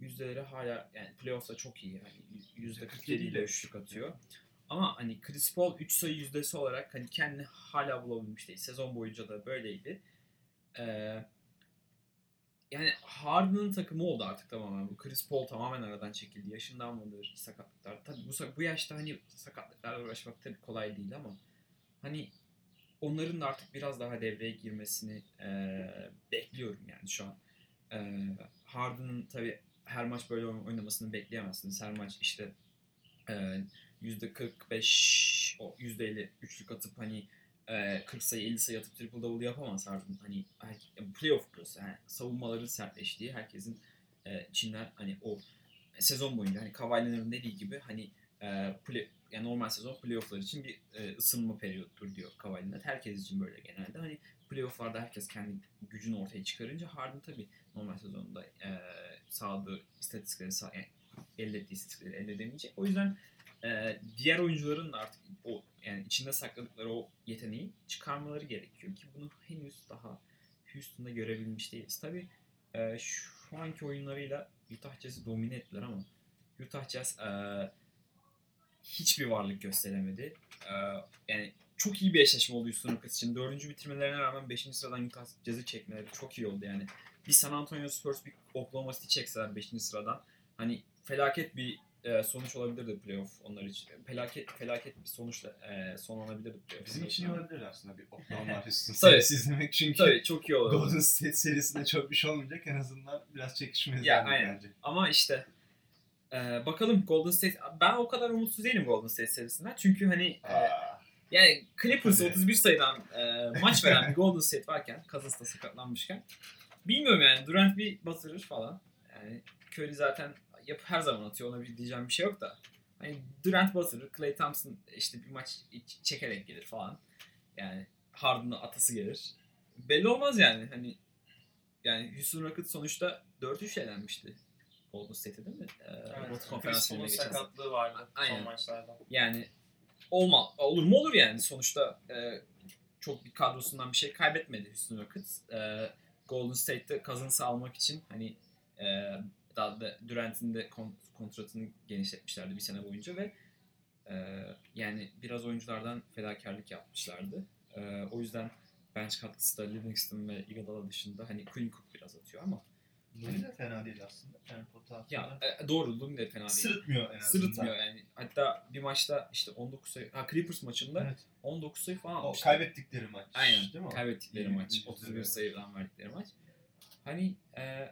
yüzdeleri hala yani playoff'ta çok iyi. Yani yüzde 47 ile üçlük atıyor. Ama hani Chris Paul 3 sayı yüzdesi olarak hani kendini hala bulabilmiş değil. Sezon boyunca da böyleydi. Ee, yani Harden'ın takımı oldu artık tamamen. Bu Chris Paul tamamen aradan çekildi. Yaşından mıdır sakatlıklar. Tabii bu, bu yaşta hani sakatlıklarla uğraşmak tabii kolay değil ama hani onların da artık biraz daha devreye girmesini eee, bekliyorum yani şu an. Eee Harden'ın tabii her maç böyle oyn- oynamasını bekleyemezsiniz. Her maç işte eee, %45 o %50 üçlük atıp hani eee, 40 sayı 50 sayı atıp triple double yapamaz Harden. Hani playoff burası. Yani savunmaların sertleştiği herkesin eee, içinden hani o sezon boyunca hani Kawhi dediği gibi hani eee play, yani normal sezon playofflar için bir e, ısınma periyottur diyor Kawhi. Herkes için böyle genelde. Hani playofflarda herkes kendi gücünü ortaya çıkarınca Harden tabii normal sezonda e, sağladığı istatistikleri sağ, yani elde ettiği istatistikleri elde edemeyecek. O yüzden e, diğer oyuncuların da artık o yani içinde sakladıkları o yeteneği çıkarmaları gerekiyor ki bunu henüz daha Houston'da görebilmiş değiliz. Tabii e, şu anki oyunlarıyla Utah Jazz'i domine ettiler ama Utah Jazz e, hiçbir varlık gösteremedi. Ee, yani çok iyi bir eşleşme oldu Houston Rockets için. Dördüncü bitirmelerine rağmen 5. sıradan Utah Jazz'i çekmeleri çok iyi oldu yani. Bir San Antonio Spurs, bir Oklahoma City çekseler 5. sıradan hani felaket bir e, sonuç olabilirdi playoff onlar için. Felaket felaket bir sonuçla e, sonlanabilirdi playoff. Bizim için iyi olabilir aslında bir Oklahoma Houston serisi izlemek çünkü Tabii çok iyi olurdu. Golden State serisinde çok bir şey olmayacak en azından biraz çekişme Ya, aynen. bence. Ama işte e, bakalım Golden State ben o kadar umutsuz değilim Golden State serisinden. Çünkü hani e, Yani Clippers Tabii. 31 sayıdan e, maç veren bir Golden State varken, da sakatlanmışken bilmiyorum yani Durant bir batırır falan. Yani Curry zaten yap her zaman atıyor ona bir diyeceğim bir şey yok da. Hani Durant batırır, Klay Thompson işte bir maç ç- çekerek gelir falan. Yani Harden'ın atası gelir. Belli olmaz yani hani yani Houston Rockets sonuçta 4-3 elenmişti. Golden State'e değil mi? Ee, Evet, Batı konferans finaline geçen sakatlığı vardı Aynen. son maçlarda. Yani olma olur mu olur yani sonuçta e, çok bir kadrosundan bir şey kaybetmedi Houston Rockets. E, Golden State'te Cousins'ı almak için hani e, daha da Durant'in de kon- kontratını genişletmişlerdi bir sene boyunca ve e, yani biraz oyunculardan fedakarlık yapmışlardı. E, o yüzden bench katkısı da Livingston ve Iguodala dışında hani Quinn Cook biraz atıyor ama Looney de fena değil aslında. Yani pota. Ya e, doğru Looney de fena değil. Sırıtmıyor en azından. Sırıtmıyor yani. Hatta bir maçta işte 19 sayı, ha Clippers maçında Evet. 19 sayı falan O almıştı. kaybettikleri maç. Aynen. Değil mi? o? Kaybettikleri İyi, maç. iyi, 31 güzel. sayıdan verdikleri maç. Hani e,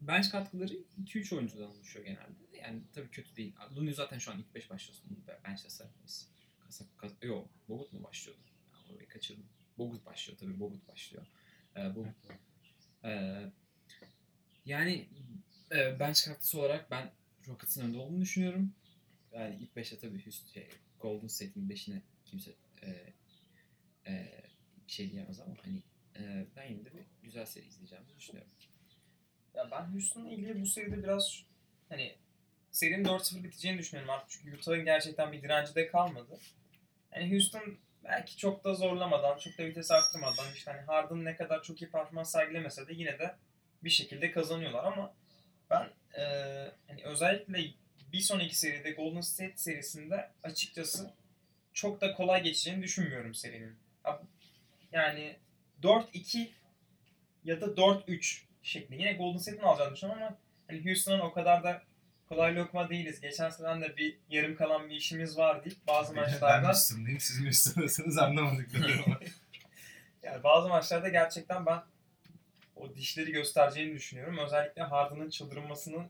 bench katkıları 2-3 oyuncudan oluşuyor genelde. Yani tabii kötü değil. Looney zaten şu an ilk 5 başlıyorsun. Bench'te sayılmayız. Kasa, kas, yok. Bogut mu başlıyordu? Ben orayı kaçırdım. Bogut başlıyor tabii. Bogut başlıyor. E, Bogut Ee, yani e, bench katkısı olarak ben Rockets'ın önde olduğunu düşünüyorum. Yani ilk 5'te tabii Houston, şey, Golden State'in 5'ine kimse e, e, bir şey diyemez ama hani e, ben yine de bir güzel seri izleyeceğimizi düşünüyorum. Ya ben Houston'la ilgili bu seride biraz hani serinin 4-0 biteceğini düşünüyorum artık. Çünkü Utah'ın gerçekten bir direnci de kalmadı. Yani Houston belki çok da zorlamadan, çok da vites arttırmadan işte hani Harden ne kadar çok iyi performans sergilemese de yine de bir şekilde kazanıyorlar ama ben eee, hani özellikle bir sonraki seride Golden State serisinde açıkçası çok da kolay geçeceğini düşünmüyorum serinin. Ya- Yani 4-2 ya da 4-3 şeklinde. Yine Golden State'in alacağını düşünüyorum ama hani Houston'ın o kadar da kolay lokma değiliz. Geçen sene de bir yarım kalan bir işimiz var deyip bazı Ben maçlarda Houston'dayım, siz Houston'dasınız anlamadık. ama. yani bazı maçlarda gerçekten ben o dişleri göstereceğini düşünüyorum. Özellikle Harden'ın çıldırmasını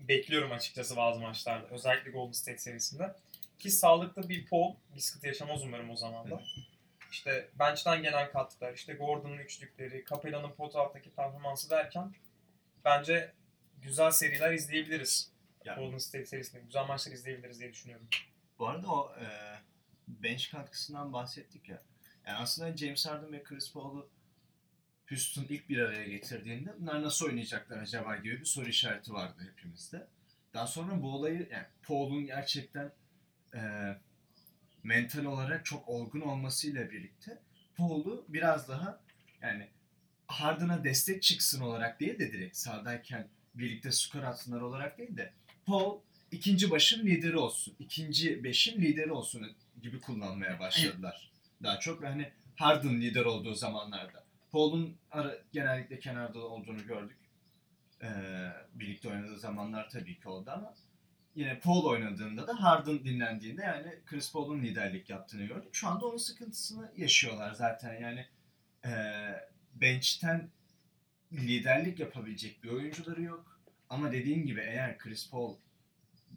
bekliyorum açıkçası bazı maçlarda. Özellikle Golden State serisinde. Ki sağlıklı bir Paul bir sıkıntı yaşamaz umarım o zaman da. İşte bench'ten gelen katkılar, işte Gordon'un üçlükleri, Capella'nın pot alttaki performansı derken bence güzel seriler izleyebiliriz. Yani- Golden State serisinde güzel maçlar izleyebiliriz diye düşünüyorum. Bu arada o e, bench katkısından bahsettik ya. Yani aslında James Harden ve Chris Paul'u Houston ilk bir araya getirdiğinde bunlar nasıl oynayacaklar acaba gibi bir soru işareti vardı hepimizde. Daha sonra bu olayı yani Paul'un gerçekten e, mental olarak çok olgun olmasıyla birlikte Paul'u biraz daha yani Harden'a destek çıksın olarak değil de direkt sahadayken birlikte skor atsınlar olarak değil de Paul ikinci başın lideri olsun, ikinci beşin lideri olsun gibi kullanmaya başladılar. Daha çok hani Harden lider olduğu zamanlarda. Paul'un ara- genellikle kenarda olduğunu gördük. Ee, birlikte oynadığı zamanlar tabii ki oldu ama yine Paul oynadığında da Harden dinlendiğinde yani Chris Paul'un liderlik yaptığını gördük. Şu anda onun sıkıntısını yaşıyorlar zaten yani ee, bench'ten liderlik yapabilecek bir oyuncuları yok. Ama dediğin gibi eğer Chris Paul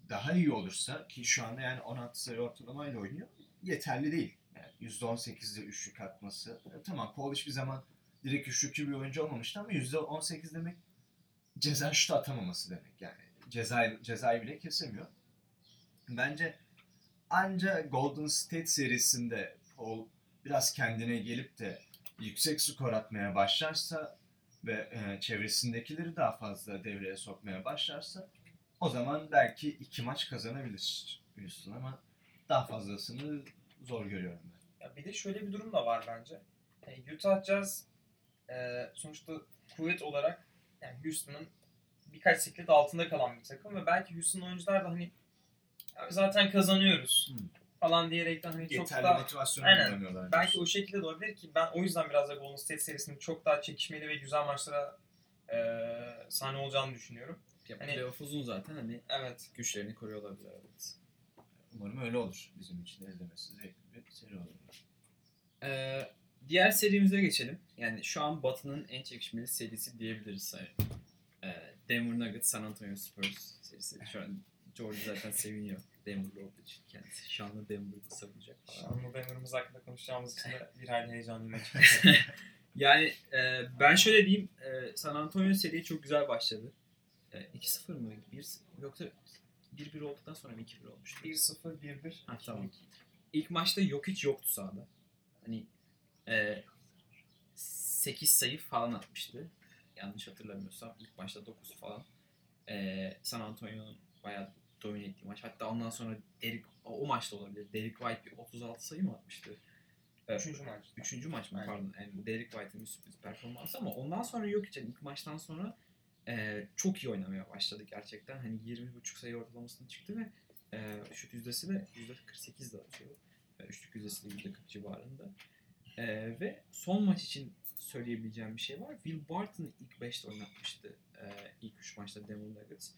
daha iyi olursa ki şu anda yani 16 sayı ortalamayla oynuyor yeterli değil. Yani %18'de üçlük atması. E, tamam Paul hiçbir zaman direkt üçlükçü bir oyuncu olmamıştı ama %18 demek ceza şutu atamaması demek yani. Ceza, cezayı bile kesemiyor. Bence anca Golden State serisinde Paul biraz kendine gelip de yüksek skor atmaya başlarsa ve e, çevresindekileri daha fazla devreye sokmaya başlarsa o zaman belki iki maç kazanabilir Houston ama daha fazlasını zor görüyorum ben. Ya bir de şöyle bir durum da var bence. Yani Utah Jazz e, sonuçta kuvvet olarak yani Houston'ın birkaç siklet altında kalan bir takım ve belki Houston oyuncular da hani "Abi zaten kazanıyoruz Hmm. falan diyerekten hani çok Yeterli da motivasyonu Aynen. bulamıyorlar. belki o şekilde de olabilir ki ben o yüzden biraz da Golden State serisinin çok daha çekişmeli ve güzel maçlara e, sahne olacağını düşünüyorum. Ya Hani- playoff uzun zaten hani Evet. güçlerini koruyor olabilir evet. Umarım öyle olur. Bizim için de izlemesi zevkli bir seri olur. Ee, diğer serimize geçelim. Yani şu an Batı'nın en çekişmeli serisi diyebiliriz. Ee, Denver Nuggets, San Antonio Spurs serisi. Şu an George zaten seviniyor Denver'lı olduğu için. Kendisi şanlı Denver'ı savunacak. Şanlı Denver'ımız hakkında konuşacağımız için de bir hayli heyecanlıyım açıkçası. Yani e, ben şöyle diyeyim. E, San Antonio seriye çok güzel başladı. E, 2-0 mı? 1 yoksa 1-1 olduktan sonra mı 2-1 olmuştu? 1-0, 1-1. Ha, tamam. İlk maçta yok hiç yoktu sahada. Hani e, 8 sayı falan atmıştı. Yanlış hatırlamıyorsam ilk maçta 9 falan. E, San Antonio'nun bayağı domine ettiği maç. Hatta ondan sonra Derek, o, o maçta olabilir. Derek White bir 36 sayı mı atmıştı? Evet. Üçüncü maç. Üçüncü maç mı Aynen. pardon. Yani Derek White'ın bir sürpriz performansı ama ondan sonra yok için ilk maçtan sonra e, çok iyi oynamaya başladı gerçekten. Hani 20.5 sayı ortalamasına çıktı ve e, şut yüzdesi de %48 de atıyor. E, üçlük yüzdesi de %40 civarında. E, ve son maç için söyleyebileceğim bir şey var. Will Barton'ı ilk 5'te oynatmıştı e, ilk 3 maçta Denver Nuggets.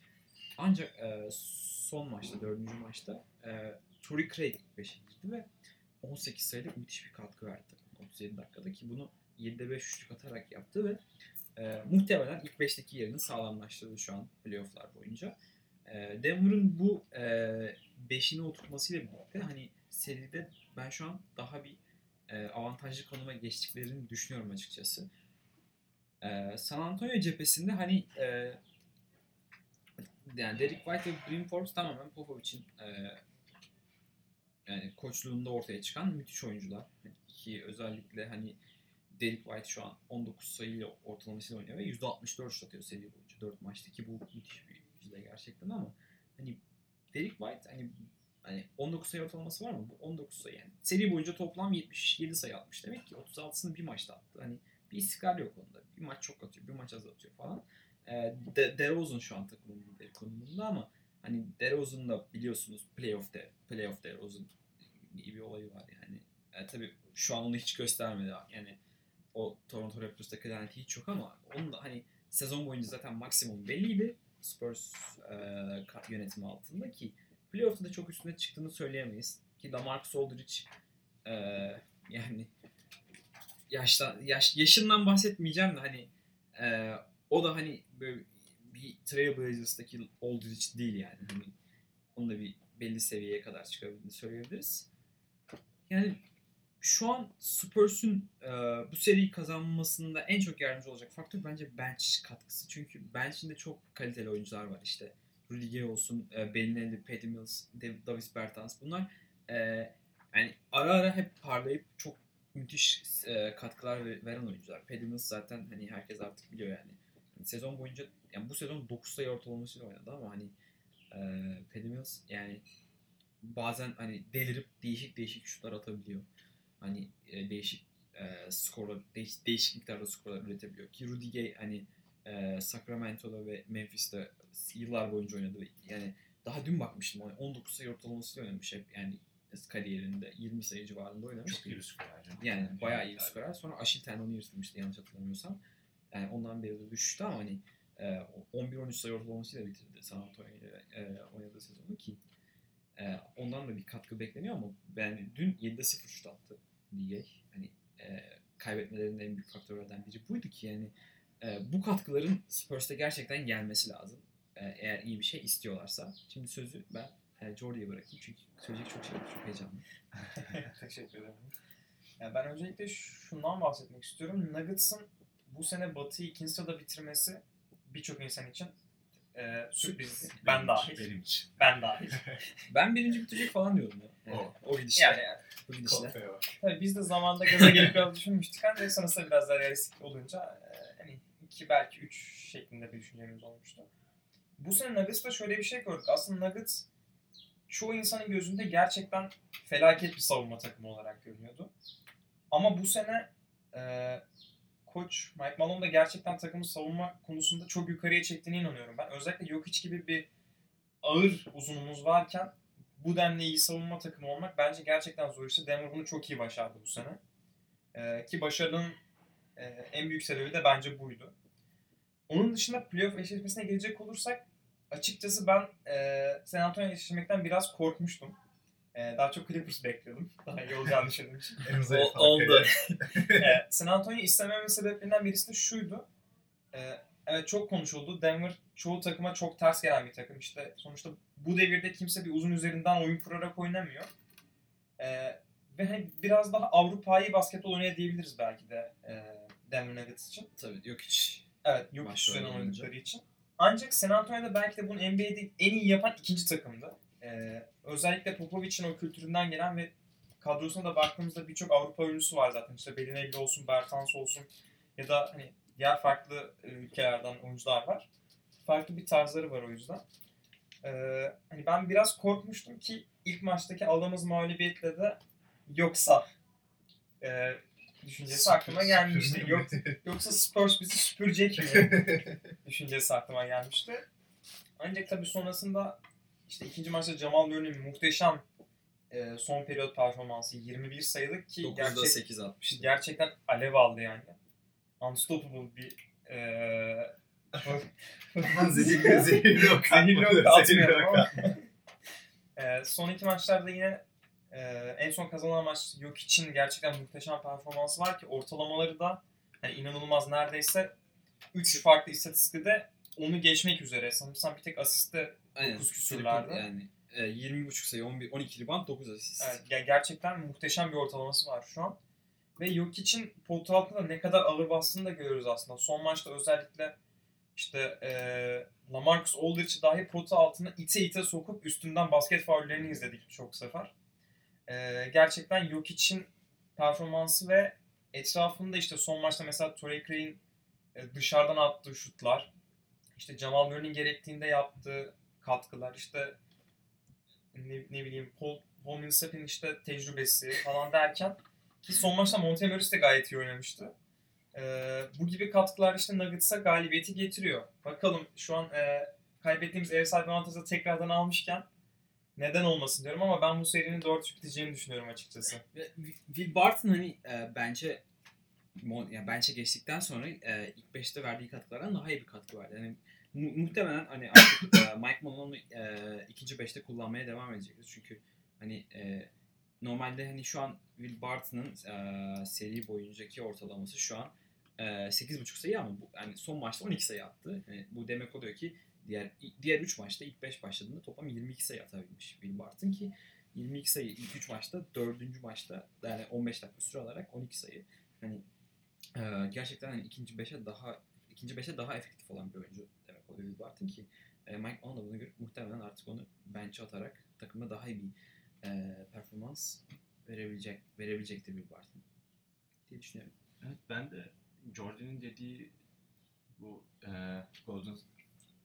Ancak e, son maçta, dördüncü maçta e, Torrey Craig 5'e girdi ve 18 sayılık müthiş bir katkı verdi takımına 37 dakikada ki bunu 7'de 5 üçlük atarak yaptı ve e, muhtemelen ilk 5'teki yerini sağlamlaştırdı şu an playofflar boyunca. E, Denver'ın bu 5'ini oturtmasıyla birlikte hani seride ben şu an daha bir e, avantajlı konuma geçtiklerini düşünüyorum açıkçası. E, San Antonio cephesinde hani e, yani Derek White ve Green Forbes tamamen Popovic'in e, yani koçluğunda ortaya çıkan müthiş oyuncular. Ki özellikle hani Derek White şu an 19 sayıyla ortalamasıyla oynuyor ve %64 şut atıyor seri boyunca 4 maçta ki bu müthiş bir yüzde gerçekten ama hani Derek White hani hani 19 sayı ortalaması var mı? Bu 19 sayı yani. Seri boyunca toplam 77 sayı atmış. Demek ki 36'sını bir maçta attı. Hani bir istikrar yok onda. Bir maç çok atıyor, bir maç az atıyor falan. Ee, De DeRozan şu an takımın lideri konumunda ama hani DeRozan da biliyorsunuz playoff'te playoff DeRozan iyi bir olayı var yani. E, tabii şu an onu hiç göstermedi. Yani o Toronto Raptors'taki laneti hiç yok ama onun da hani sezon boyunca zaten maksimum belliydi. Spurs e, yönetimi altında ki playoff'ta da çok üstüne çıktığını söyleyemeyiz. Ki Lamarcus Aldridge e, yani yaştan yaş, yaşından bahsetmeyeceğim de hani e, o da hani böyle bir Trailblazers'taki Aldridge değil yani. Hani onun da bir belli seviyeye kadar çıkabildiğini söyleyebiliriz. Yani şu an Spurs'un e, bu seriyi kazanmasında en çok yardımcı olacak faktör bence bench katkısı. Çünkü bench'inde çok kaliteli oyuncular var işte. Rudy Gay olsun, e, Bellinelli, Patty Mills, Davis Bertans. Bunlar e, yani ara ara hep parlayıp çok müthiş e, katkılar veren oyuncular. Patty Mills zaten hani herkes artık biliyor yani. yani. Sezon boyunca yani bu sezon 9 sayı ortalamasıyla oynadı ama hani e, Patty Mills yani bazen hani delirip değişik değişik şutlar atabiliyor. Hani e, değişik e, skorlar, değiş, değişik miktarda skorlar üretebiliyor. Ki Rudy Gay hani e, Sacramento'da ve Memphis'te yıllar boyunca oynadı. Yani daha dün bakmıştım. Yani 19 sayı ortalamasıyla oynamış hep yani kariyerinde 20 sayı civarında oynamış. Çok iyi bir skorer. Yani bayağı iyi bir skorer. Sonra Aşil tendonu yırtılmıştı yanlış hatırlamıyorsam. Yani ondan beri de düştü ama hani e, 11-13 sayı ortalamasıyla bitirdi San Antonio ile e, oynadığı sezonu ki e, ondan da bir katkı bekleniyor ama yani dün 7'de 0 şut attı diye hani e, kaybetmelerinin en büyük faktörlerden biri buydu ki yani e, bu katkıların Spurs'ta gerçekten gelmesi lazım. E, eğer iyi bir şey istiyorlarsa. Şimdi sözü ben e, Jordy'ye bırakayım çünkü söyleyecek çok şey var. Çok heyecanlı. Teşekkür ederim. Yani ben öncelikle şundan bahsetmek istiyorum. Nuggets'ın bu sene Batı'yı ikinci sırada bitirmesi birçok insan için e, sürpriz. Ben Benim dahil. için, Benim için. Ben dahil. Ben birinci bitecek falan diyordum ya. Yani, O. o gidişle. yani bu gidişle. Tabii biz de zamanda gaza gelip biraz düşünmüştük ancak sonrasında biraz daha realistik olunca e, hani iki belki üç şeklinde bir düşüncemiz olmuştu. Bu sene Nuggets'ta şöyle bir şey gördük. Aslında Nuggets çoğu insanın gözünde gerçekten felaket bir savunma takımı olarak görünüyordu. Ama bu sene e, koç Mike Malone da gerçekten takımı savunma konusunda çok yukarıya çektiğine inanıyorum ben. Özellikle Jokic gibi bir ağır uzunumuz varken bu denli iyi savunma takımı olmak bence gerçekten zor işte. Denver bunu çok iyi başardı bu sene. Ee, ki başarının e, en büyük sebebi de bence buydu. Onun dışında playoff eşleşmesine gelecek olursak açıkçası ben e, San Antonio eşleşmekten biraz korkmuştum. E, daha çok Clippers bekliyordum. Daha iyi olacağını düşündüğüm için. Oldu. e, San Antonio'yu istemememin sebeplerinden birisi de şuydu. E, evet çok konuşuldu. Denver çoğu takıma çok ters gelen bir takım. İşte sonuçta bu devirde kimse bir uzun üzerinden oyun kurarak oynamıyor. E, ve hani biraz daha Avrupa'yı basketbol oynayabiliriz belki de e, Denver Nuggets için. Tabii yok hiç. Evet, yok Başrol üzerine oynadıkları için. Ancak San Antonio'da belki de bunu NBA'de en iyi yapan ikinci takımdı. Ee, özellikle Popovic'in o kültüründen gelen ve kadrosuna da baktığımızda birçok Avrupa oyuncusu var zaten. İşte Belinelli olsun, Bertans olsun ya da hani diğer farklı e, ülkelerden oyuncular var. Farklı bir tarzları var o yüzden. Ee, hani ben biraz korkmuştum ki ilk maçtaki aldığımız mağlubiyetle de yoksa e, düşüncesi aklıma gelmişti. Yok, Yoksa Spurs bizi süpürecek mi? düşüncesi aklıma gelmişti. Ancak tabii sonrasında işte ikinci maçta Jamal Murray'nin muhteşem e, son periyot performansı 21 sayılık ki 9'da gerçek, 8 atmıştı. gerçekten alev aldı yani. Unstoppable bir e, zehirli zehirli ok ok zehirli ok. Ee, son iki maçlarda yine e, en son kazanan maç yok için gerçekten muhteşem performansı var ki ortalamaları da hani inanılmaz neredeyse 3 farklı istatistikte onu geçmek üzere. Sanırsam bir tek asiste Aynen. Dokuz küsürlerde. Yani e, 20.5 sayı, 11, 12 rebound, 9 asist. Evet, ge- gerçekten muhteşem bir ortalaması var şu an. Ve yok için potu altında ne kadar ağır bastığını da görüyoruz aslında. Son maçta özellikle işte e, Lamarcus Aldridge'i dahi potu altına ite ite sokup üstünden basket faullerini izledik çok sefer. E, gerçekten yok için performansı ve etrafında işte son maçta mesela Torrey Cray'in e, dışarıdan attığı şutlar, işte Jamal Murray'nin gerektiğinde yaptığı katkılar, işte ne, ne bileyim Paul, Paul Millsap'in işte tecrübesi falan derken ki son maçta Montemoris de gayet iyi oynamıştı. Ee, bu gibi katkılar işte Nuggets'a galibiyeti getiriyor. Bakalım şu an e, kaybettiğimiz ev sahibi avantajı tekrardan almışken neden olmasın diyorum ama ben bu serinin 4 biteceğini düşünüyorum açıkçası. Will Barton hani e, bence yani bence geçtikten sonra e, ilk 5'te verdiği katkılardan daha iyi bir katkı verdi. Yani mu- muhtemelen hani artık e, Mike Malone'u e, ikinci 5'te kullanmaya devam edecektir. Çünkü hani e, normalde hani şu an Will Barton'ın e, seri boyuncaki ortalaması şu an e, 8.5 sayı ama bu, yani son maçta 12 sayı attı. Yani bu demek oluyor ki diğer diğer 3 maçta ilk 5 başladığında toplam 22 sayı atabilmiş Will Barton ki 22 sayı ilk 3 maçta, 4. maçta yani 15 dakika süre alarak 12 sayı. Hani e, gerçekten hani ikinci 5'e daha ikinci 5'e daha efektif olan bir oyuncu demek oluyor Will Barton ki e, Mike Malone da bunu görüp muhtemelen artık onu bench'e atarak takımda daha iyi bir e, performans verebilecek verebilecektir Will Barton diye düşünüyorum. Evet ben de Jordan'ın dediği bu e, Golden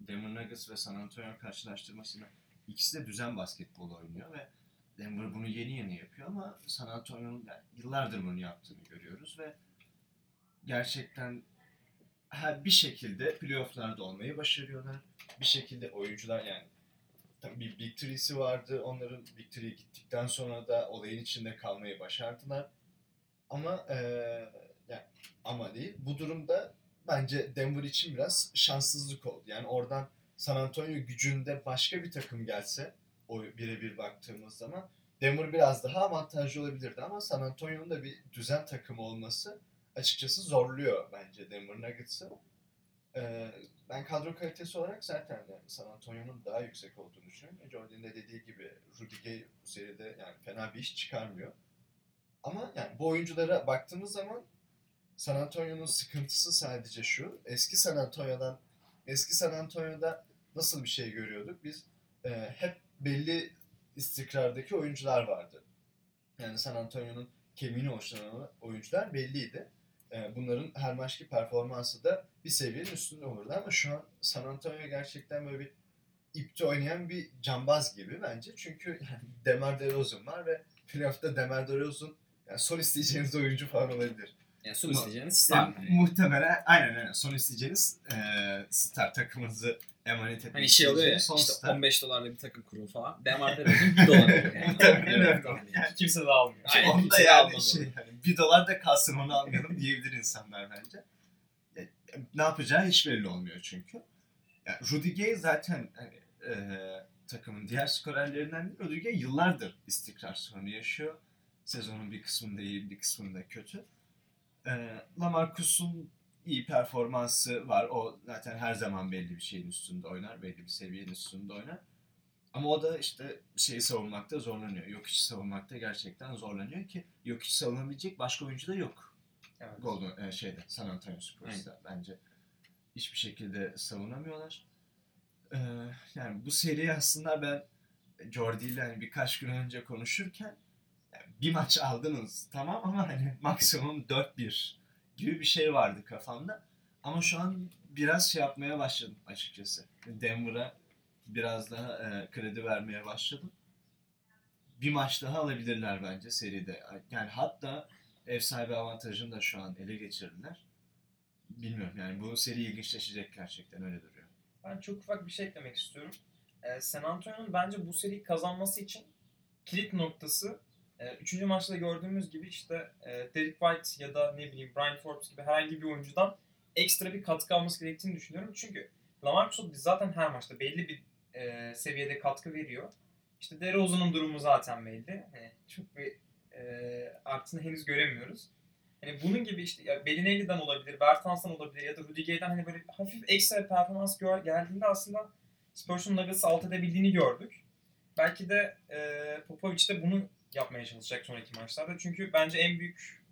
Denver Nuggets ve San Antonio karşılaştırmasını ikisi de düzen basketbol oynuyor ve Denver bunu yeni yeni yapıyor ama San Antonio'nun yani yıllardır bunu yaptığını görüyoruz ve gerçekten her bir şekilde playofflarda olmayı başarıyorlar. Bir şekilde oyuncular yani tabii bir Big Three'si vardı. Onların Big Three'ye gittikten sonra da olayın içinde kalmayı başardılar. Ama eee yani ama değil. Bu durumda bence Denver için biraz şanssızlık oldu. Yani oradan San Antonio gücünde başka bir takım gelse o birebir baktığımız zaman Denver biraz daha avantajlı olabilirdi ama San Antonio'nun da bir düzen takımı olması açıkçası zorluyor bence Denver Nuggets'ı. Ee, ben kadro kalitesi olarak zaten yani San Antonio'nun daha yüksek olduğunu düşünüyorum. Jordan'ın da dediği gibi Rudy Gay bu seride yani fena bir iş çıkarmıyor. Ama yani bu oyunculara baktığımız zaman San Antonio'nun sıkıntısı sadece şu. Eski San Antonio'dan eski San Antonio'da nasıl bir şey görüyorduk? Biz e, hep belli istikrardaki oyuncular vardı. Yani San Antonio'nun kemiğini oluşturan oyuncular belliydi. E, bunların her maçki performansı da bir seviyenin üstünde olurdu ama şu an San Antonio gerçekten böyle bir ipte oynayan bir cambaz gibi bence. Çünkü yani Demar DeRozan var ve playoff'ta Demar DeRozan yani son isteyeceğiniz oyuncu falan olabilir. Yani son isteyeceğiniz star. Yani muhtemelen aynen aynen son isteyeceğiniz eee star takımınızı emanet etmek Hani şey oluyor ya son işte star. 15 dolarla bir takım kurul falan. Demar'da dedim 1 dolar oluyor yani. Muhtemelen Evet, öyle. yani. Kimse de almıyor. Aynen, Onda kimse yani şey hani bir dolar da kalsın onu almayalım diyebilir insanlar bence. Ya, Ne yapacağı hiç belli olmuyor çünkü. Yani Rudy Gay zaten hani, eee, takımın diğer skorerlerinden değil. Rudy Gay yıllardır istikrar sorunu yaşıyor. Sezonun bir kısmında iyi bir kısmında kötü. Eee Lamarcus'un iyi performansı var. O zaten her zaman belli bir şeyin üstünde oynar. Belli bir seviyenin üstünde oynar. Ama o da işte şeyi savunmakta zorlanıyor. Yok içi savunmakta gerçekten zorlanıyor ki yok içi savunabilecek başka oyuncu da yok. Evet. Golden e, şeyde San Antonio Spurs'ta bence hiçbir şekilde savunamıyorlar. Ee, yani bu seri aslında ben Jordi ile hani birkaç gün önce konuşurken bir maç aldınız tamam ama hani maksimum 4-1 gibi bir şey vardı kafamda. Ama şu an biraz şey yapmaya başladım açıkçası. Denver'a biraz daha e, kredi vermeye başladım. Bir maç daha alabilirler bence seride. Yani hatta ev sahibi avantajını da şu an ele geçirdiler. Bilmiyorum yani bu seri ilginçleşecek gerçekten öyle duruyor. Ben çok ufak bir şey eklemek istiyorum. Ee, San Antonio'nun bence bu seriyi kazanması için kilit noktası e, üçüncü maçta gördüğümüz gibi işte e, Derek White ya da ne bileyim Brian Forbes gibi herhangi bir oyuncudan ekstra bir katkı alması gerektiğini düşünüyorum. Çünkü Lamarcus Aldridge zaten her maçta belli bir e, seviyede katkı veriyor. İşte DeRozan'ın durumu zaten belli. Hani çok bir e, artısını henüz göremiyoruz. Hani bunun gibi işte ya Bellinelli'den olabilir, Bertans'tan olabilir ya da Rudiger'den hani böyle hafif ekstra performans gör, geldiğinde aslında Spurs'un Nuggets'ı alt edebildiğini gördük. Belki de e, Popovic de bunu yapmaya çalışacak sonraki maçlarda. Çünkü bence en büyük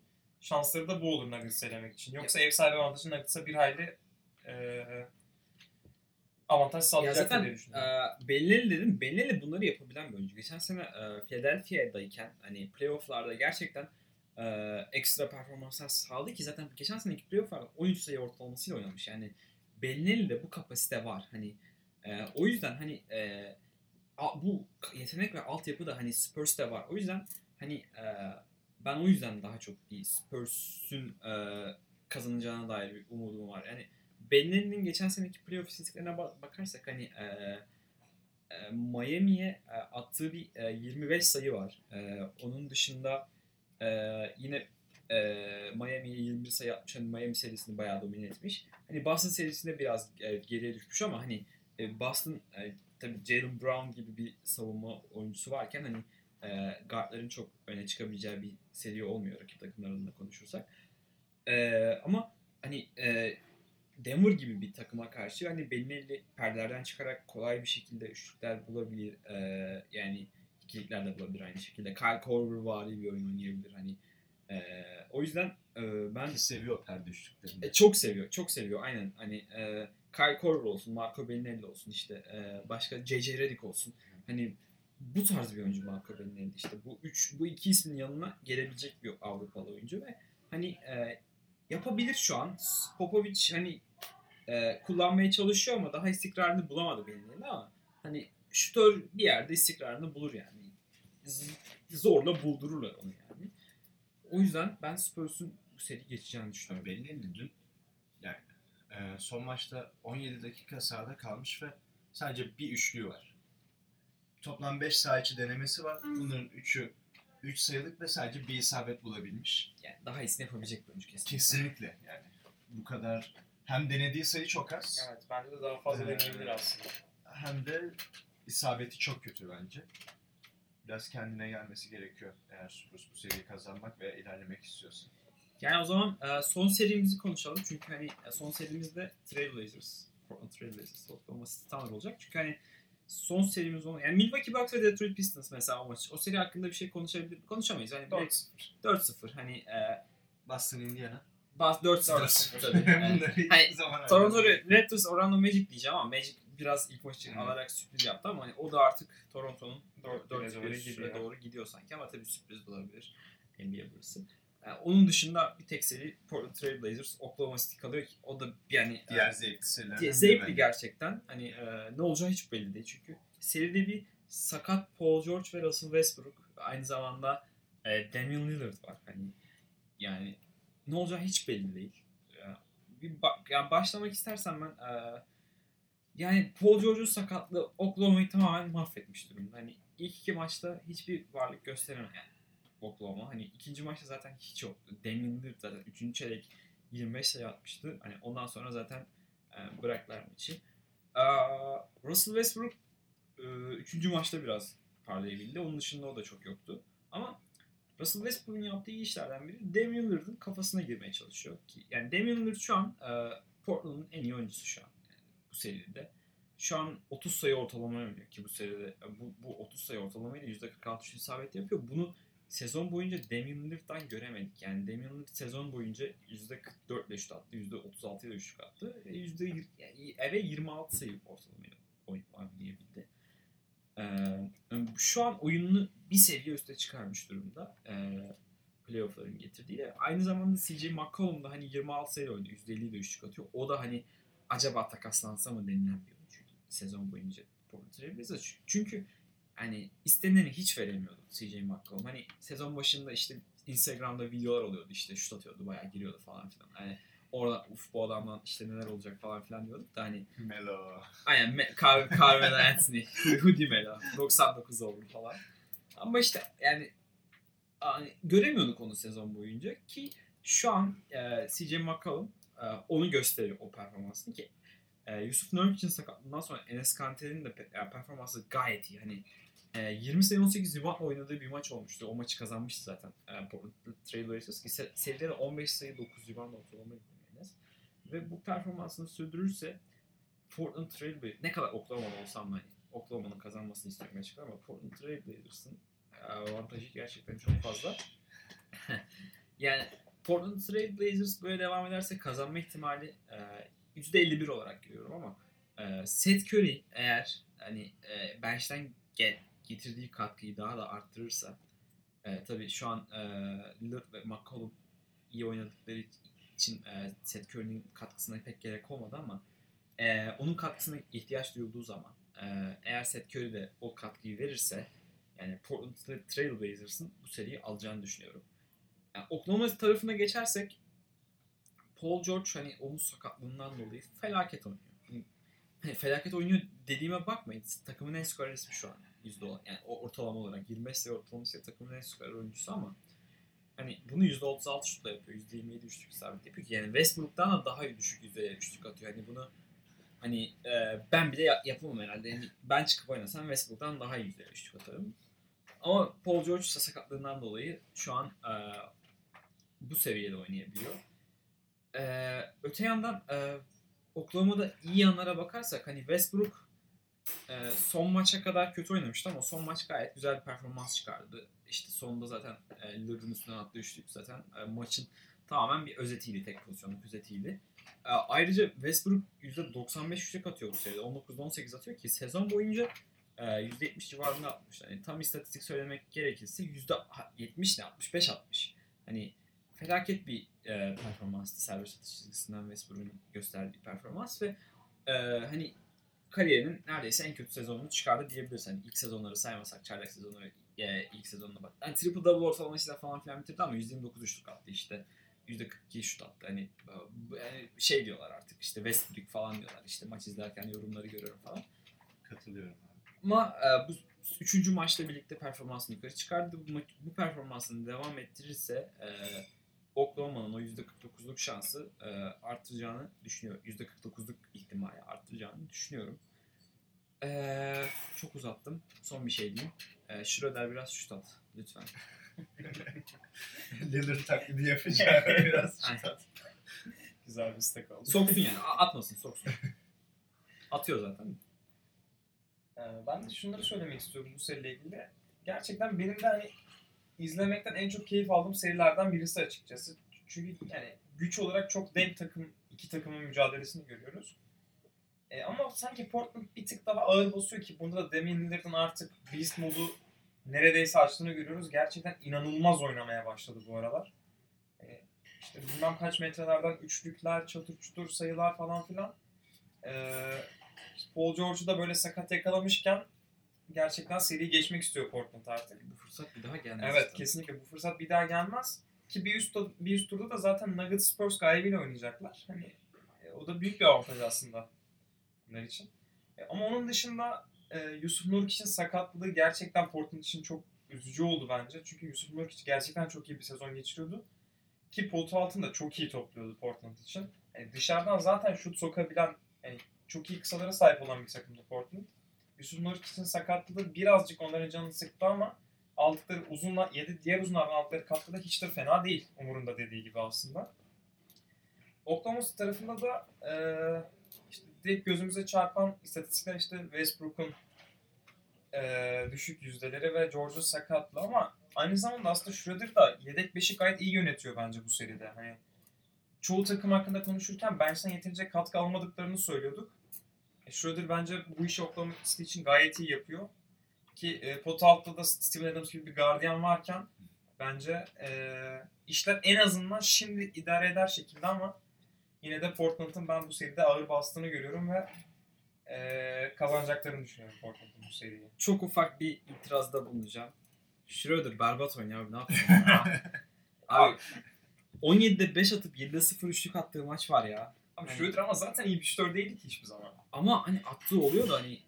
şansları da bu olur Nuggets'ı elemek için. Yoksa ev sahibi avantajı Nuggets'a bir hayli e, avantaj Ya sağlayacaktır zaten diye düşünüyorum. e, Bellinelli dedim. Bellinelli bunları yapabilen bir oyuncu. Geçen sene e, Philadelphia'dayken hani playofflarda gerçekten e, ekstra performanslar sağladı ki zaten geçen seneki playofflarda 13 sayı ortalamasıyla oynamış. Yani Bellinelli'de bu kapasite var. Hani e, o yüzden hani e, bu yetenek ve altyapı da hani Spurs'te var. O yüzden hani e, ben o yüzden daha çok bir Spurs'un e, kazanacağına dair bir umudum var. Yani Bellinelli'nin geçen seneki playoff istatistiklerine ba- bakarsak hani e, e, Miami'ye e, attığı bir e, 25 sayı var. E, onun dışında e, yine e, Miami'ye 21 sayı atmış. Hani Miami serisini bayağı domine etmiş. Hani Boston serisinde biraz e, geriye düşmüş ama hani e, Boston e, tabii Jalen Brown gibi bir savunma oyuncusu varken hani e, guardların çok öne çıkabileceği bir seri olmuyor rakip takımlar adına konuşursak. E, ama hani e, Denver gibi bir takıma karşı hani Bellinelli perdelerden çıkarak kolay bir şekilde üçlükler bulabilir. E, yani ikilikler de bulabilir aynı şekilde. Kyle Korver vari bir oyun oynayabilir. Hani e, o yüzden e, ben Ki seviyor perde üçlüklerini. e, çok seviyor, çok seviyor. Aynen hani e, Kyle Korver olsun, Marco Bellinelli olsun işte e, başka JJ Redick olsun. Hani bu tarz bir oyuncu Marco Bellinelli işte bu üç bu iki ismin yanına gelebilecek bir Avrupalı oyuncu ve hani e, yapabilir şu an. Popovic hani e, kullanmaya çalışıyor ama daha istikrarını bulamadı Bellinelli ama hani şutör bir yerde istikrarını bulur yani. Zorla buldururlar onu yani. O yüzden ben Spurs'un bu seri geçeceğini düşünüyorum. Tabii belli dün e, son maçta 17 dakika sahada kalmış ve sadece bir üçlüğü var. Toplam 5 saha içi denemesi var. Bunların 3'ü 3 sayılık ve sadece bir isabet bulabilmiş. Yani daha iyisini yapabilecek bir oyuncu kesinlikle. Kesinlikle yani bu kadar hem denediği sayı çok az Evet bence de daha fazla Ee, deneyebilir aslında. hem de isabeti çok kötü bence. Biraz kendine gelmesi gerekiyor eğer Spurs bu seriyi kazanmak ve ilerlemek istiyorsa. Yani o zaman e, son serimizi konuşalım. Çünkü hani e, son serimizde Trailblazers, Portland Trailblazers City Thunder olacak. Çünkü hani son serimiz olan yani Milwaukee Bucks ve Detroit Pistons mesela o maç. O seri hakkında bir şey konuşabilir konuşamayız. Hani direkt 4-0. 4-0 hani e, Boston Indiana. bas 4-0 4-0. tabii. Yani, Hani, Toronto. Raptors Orlando Magic diyeceğim ama Magic biraz ilk maç için alarak sürpriz yaptı ama hani o da artık Toronto'nun 4 4 doğru doğru gidiyor. doğru gidiyor sanki ama tabii sürpriz de olabilir NBA burası. Yani onun dışında bir tek seri Portland Trail Blazers Oklahoma City kalıyor ki o da yani Diğer e, zevkli zevkli bence. gerçekten. Hani e, ne olacağı hiç belli değil çünkü seride bir sakat Paul George ve Russell Westbrook aynı zamanda e, Damian Lillard var. Hani yani ne olacağı hiç belli değil. Ya, bir ba- yani başlamak istersen ben e, yani Paul George'un sakatlığı Oklahoma'yı tamamen mahvetmiş durumda. Hani ilk iki maçta hiçbir varlık gösteremedi yani Oklahoma. Hani ikinci maçta zaten hiç yoktu. Damian Lillard zaten üçüncü çeyrek 25 sayı atmıştı. Hani ondan sonra zaten e, bıraktılar maçı. Aa, Russell Westbrook e, üçüncü maçta biraz parlayabildi. Onun dışında o da çok yoktu. Ama Russell Westbrook'un yaptığı iyi işlerden biri Damian Lillard'ın kafasına girmeye çalışıyor. Ki, yani Damian Lillard şu an e, Portland'ın en iyi oyuncusu şu an yani bu seride. Şu an 30 sayı ortalama oynuyor ki bu seride bu, bu 30 sayı ortalamayla %46 şut isabet yapıyor. Bunu sezon boyunca Damian Lillard'dan göremedik. Yani Damian Lillard sezon boyunca %44 ile şut attı, %36 ile şut attı. Ve %20 yani eve 26 sayı ortalamayla oyun oynayabildi. Ee, şu an oyununu bir seviye üste çıkarmış durumda. Ee, playoff'ların getirdiğiyle. Aynı zamanda CJ McCollum da hani 26 sayı oynuyor. %50 ile üçlük atıyor. O da hani acaba takaslansa mı denilen bir oyuncu sezon boyunca Portland Trail Blazers. Çünkü hani isteneni hiç veremiyordu CJ McCollum. Hani sezon başında işte Instagram'da videolar oluyordu işte şut atıyordu bayağı giriyordu falan filan. Hani orada uf bu adamdan işte neler olacak falan filan diyorduk da hani Melo. aynen Me- Car Carmelo Anthony, Hoodie Melo 99 oldu falan. Ama işte yani hani göremiyorduk onu sezon boyunca ki şu an e, CJ McCollum e, onu gösteriyor o performansını ki e, Yusuf Nurkic'in sakatlığından sonra Enes Kanter'in de pe- yani performansı gayet iyi. Hani e, 20 sayı 18 rebound oynadığı bir maç olmuştu. O maçı kazanmıştı zaten e, Trail Blazers ki se- seride de 15 sayı 9 rebound ortalama Enes. Ve bu performansını sürdürürse Portland Trail Blazers ne kadar Oklahoma'da olsam hani Oklahoma'nın kazanmasını istiyorum açıkçası ama Portland Trail Blazers'ın e, avantajı gerçekten çok fazla. yani Portland Trail Blazers böyle devam ederse kazanma ihtimali e, %51 olarak görüyorum ama e, Seth Curry eğer hani e, bench'ten gel, getirdiği katkıyı daha da arttırırsa e, tabii şu an e, Lillard ve McCollum iyi oynadıkları için e, Seth Curry'nin katkısına pek gerek olmadı ama e, onun katkısına ihtiyaç duyulduğu zaman e, eğer Seth Curry de o katkıyı verirse yani Portland Trail Blazers'ın bu seriyi alacağını düşünüyorum. Yani Oklahoma tarafına geçersek Paul George hani omuz sakatlığından dolayı felaket oynuyor. Hani felaket oynuyor dediğime bakmayın. Takımın en skorer ismi şu an. Yüzde olan. Yani ortalama olarak 25 sayı ortalaması takımın en skorer oyuncusu ama hani bunu %36 şutla yapıyor. %27 üçlük isabet yapıyor ki yani Westbrook'tan da daha düşük yüzdeyle üçlük atıyor. Hani bunu hani e, ben bile ya- yapamam herhalde. Yani ben çıkıp oynasam Westbrook'tan daha iyi yüzdeyle üçlük atarım. Ama Paul George sakatlığından dolayı şu an e, bu seviyede oynayabiliyor. E, öte yandan e, Oklahoma'da iyi yanlara bakarsak hani Westbrook e, son maça kadar kötü oynamıştı ama son maç gayet güzel bir performans çıkardı. İşte sonunda zaten e, Lillard'ın üstüne attığı üçlük zaten e, maçın tamamen bir özetiydi, tek pozisyonluk özetiydi. E, ayrıca Westbrook %95 üçlük atıyor bu seride. 19'da 18 atıyor ki sezon boyunca e, %70 civarında atmış. Yani tam istatistik söylemek gerekirse %70 ne 65 atmış. Hani felaket bir e, performanstı serbest atış çizgisinden Westbrook'un gösterdiği performans ve e, hani kariyerinin neredeyse en kötü sezonunu çıkardı diyebiliriz. Hani ilk sezonları saymasak çaylak sezonu e, ilk sezonuna bak. Yani triple double ortalamasıyla falan filan bitirdi ama 129 üçlük attı işte. %42 şut attı. Hani e, bu- yani şey diyorlar artık işte Westbrook falan diyorlar. İşte maç izlerken yorumları görüyorum falan. Katılıyorum. Ama e, bu üçüncü maçla birlikte performansını yukarı çıkardı. Bu, bu performansını devam ettirirse e, Oklahoma'nın o %49'luk şansı e, artacağını düşünüyorum. %49'luk ihtimali artacağını düşünüyorum. E, çok uzattım. Son bir şey diyeyim. E, Schroeder biraz şut at. Lütfen. Lillard taklidi yapacağım biraz. Aynen. Güzel bir istek oldu. Soksun yani. Atmasın soksun. Atıyor zaten. Ee, ben de şunları söylemek istiyorum bu seriyle ilgili. Gerçekten benim de hani izlemekten en çok keyif aldığım serilerden birisi açıkçası. Çünkü yani güç olarak çok denk takım, iki takımın mücadelesini görüyoruz. Ee, ama sanki Portland bir tık daha ağır basıyor ki bunda da Damian Lillard'ın artık Beast modu neredeyse açtığını görüyoruz. Gerçekten inanılmaz oynamaya başladı bu aralar. Ee, işte bilmem kaç metrelerden üçlükler, çatır çutur sayılar falan filan. Ee, Paul George'u da böyle sakat yakalamışken gerçekten seri geçmek istiyor Portland artık. Bu fırsat bir daha gelmez. Evet zaten. kesinlikle bu fırsat bir daha gelmez. Ki bir üst, bir üst turda da zaten Nuggets Spurs galibiyle oynayacaklar. Hani e, o da büyük bir avantaj aslında bunlar için. E, ama onun dışında e, Yusuf Nurkic'in sakatlığı gerçekten Portland için çok üzücü oldu bence. Çünkü Yusuf Nurkic gerçekten çok iyi bir sezon geçiriyordu. Ki potu altında çok iyi topluyordu Portland için. Yani dışarıdan zaten şut sokabilen, yani çok iyi kısalara sahip olan bir takımdı Portland. Yusuf Nurkic'in sakatlığı birazcık onların canını sıktı ama aldıkları uzunla yedi diğer uzunlardan aldıkları katkı da hiç de fena değil umurunda dediği gibi aslında. Oklahoma tarafında da e, işte direkt gözümüze çarpan istatistikler işte Westbrook'un e, düşük yüzdeleri ve George'un sakatlığı ama aynı zamanda aslında Schroeder da yedek beşi gayet iyi yönetiyor bence bu seride. Hani çoğu takım hakkında konuşurken bench'ten yeterince katkı almadıklarını söylüyorduk. E, Schroeder bence bu işi Oklahoma City için gayet iyi yapıyor. Ki e, pot altta da Steven Adams gibi bir gardiyan varken bence e, işler en azından şimdi idare eder şekilde ama yine de Portland'ın ben bu seride ağır bastığını görüyorum ve e, kazanacaklarını düşünüyorum Portland'ın bu seriyi. Çok ufak bir itirazda bulunacağım. Schroeder berbat oynuyor abi ne yapıyorsun ya? abi 17'de 5 atıp 7'de 0 üçlük attığı maç var ya. Abi Hani- Schroeder ama zaten iyi bir şutör değildi ki hiçbir zaman. Ama hani attığı oluyor da hani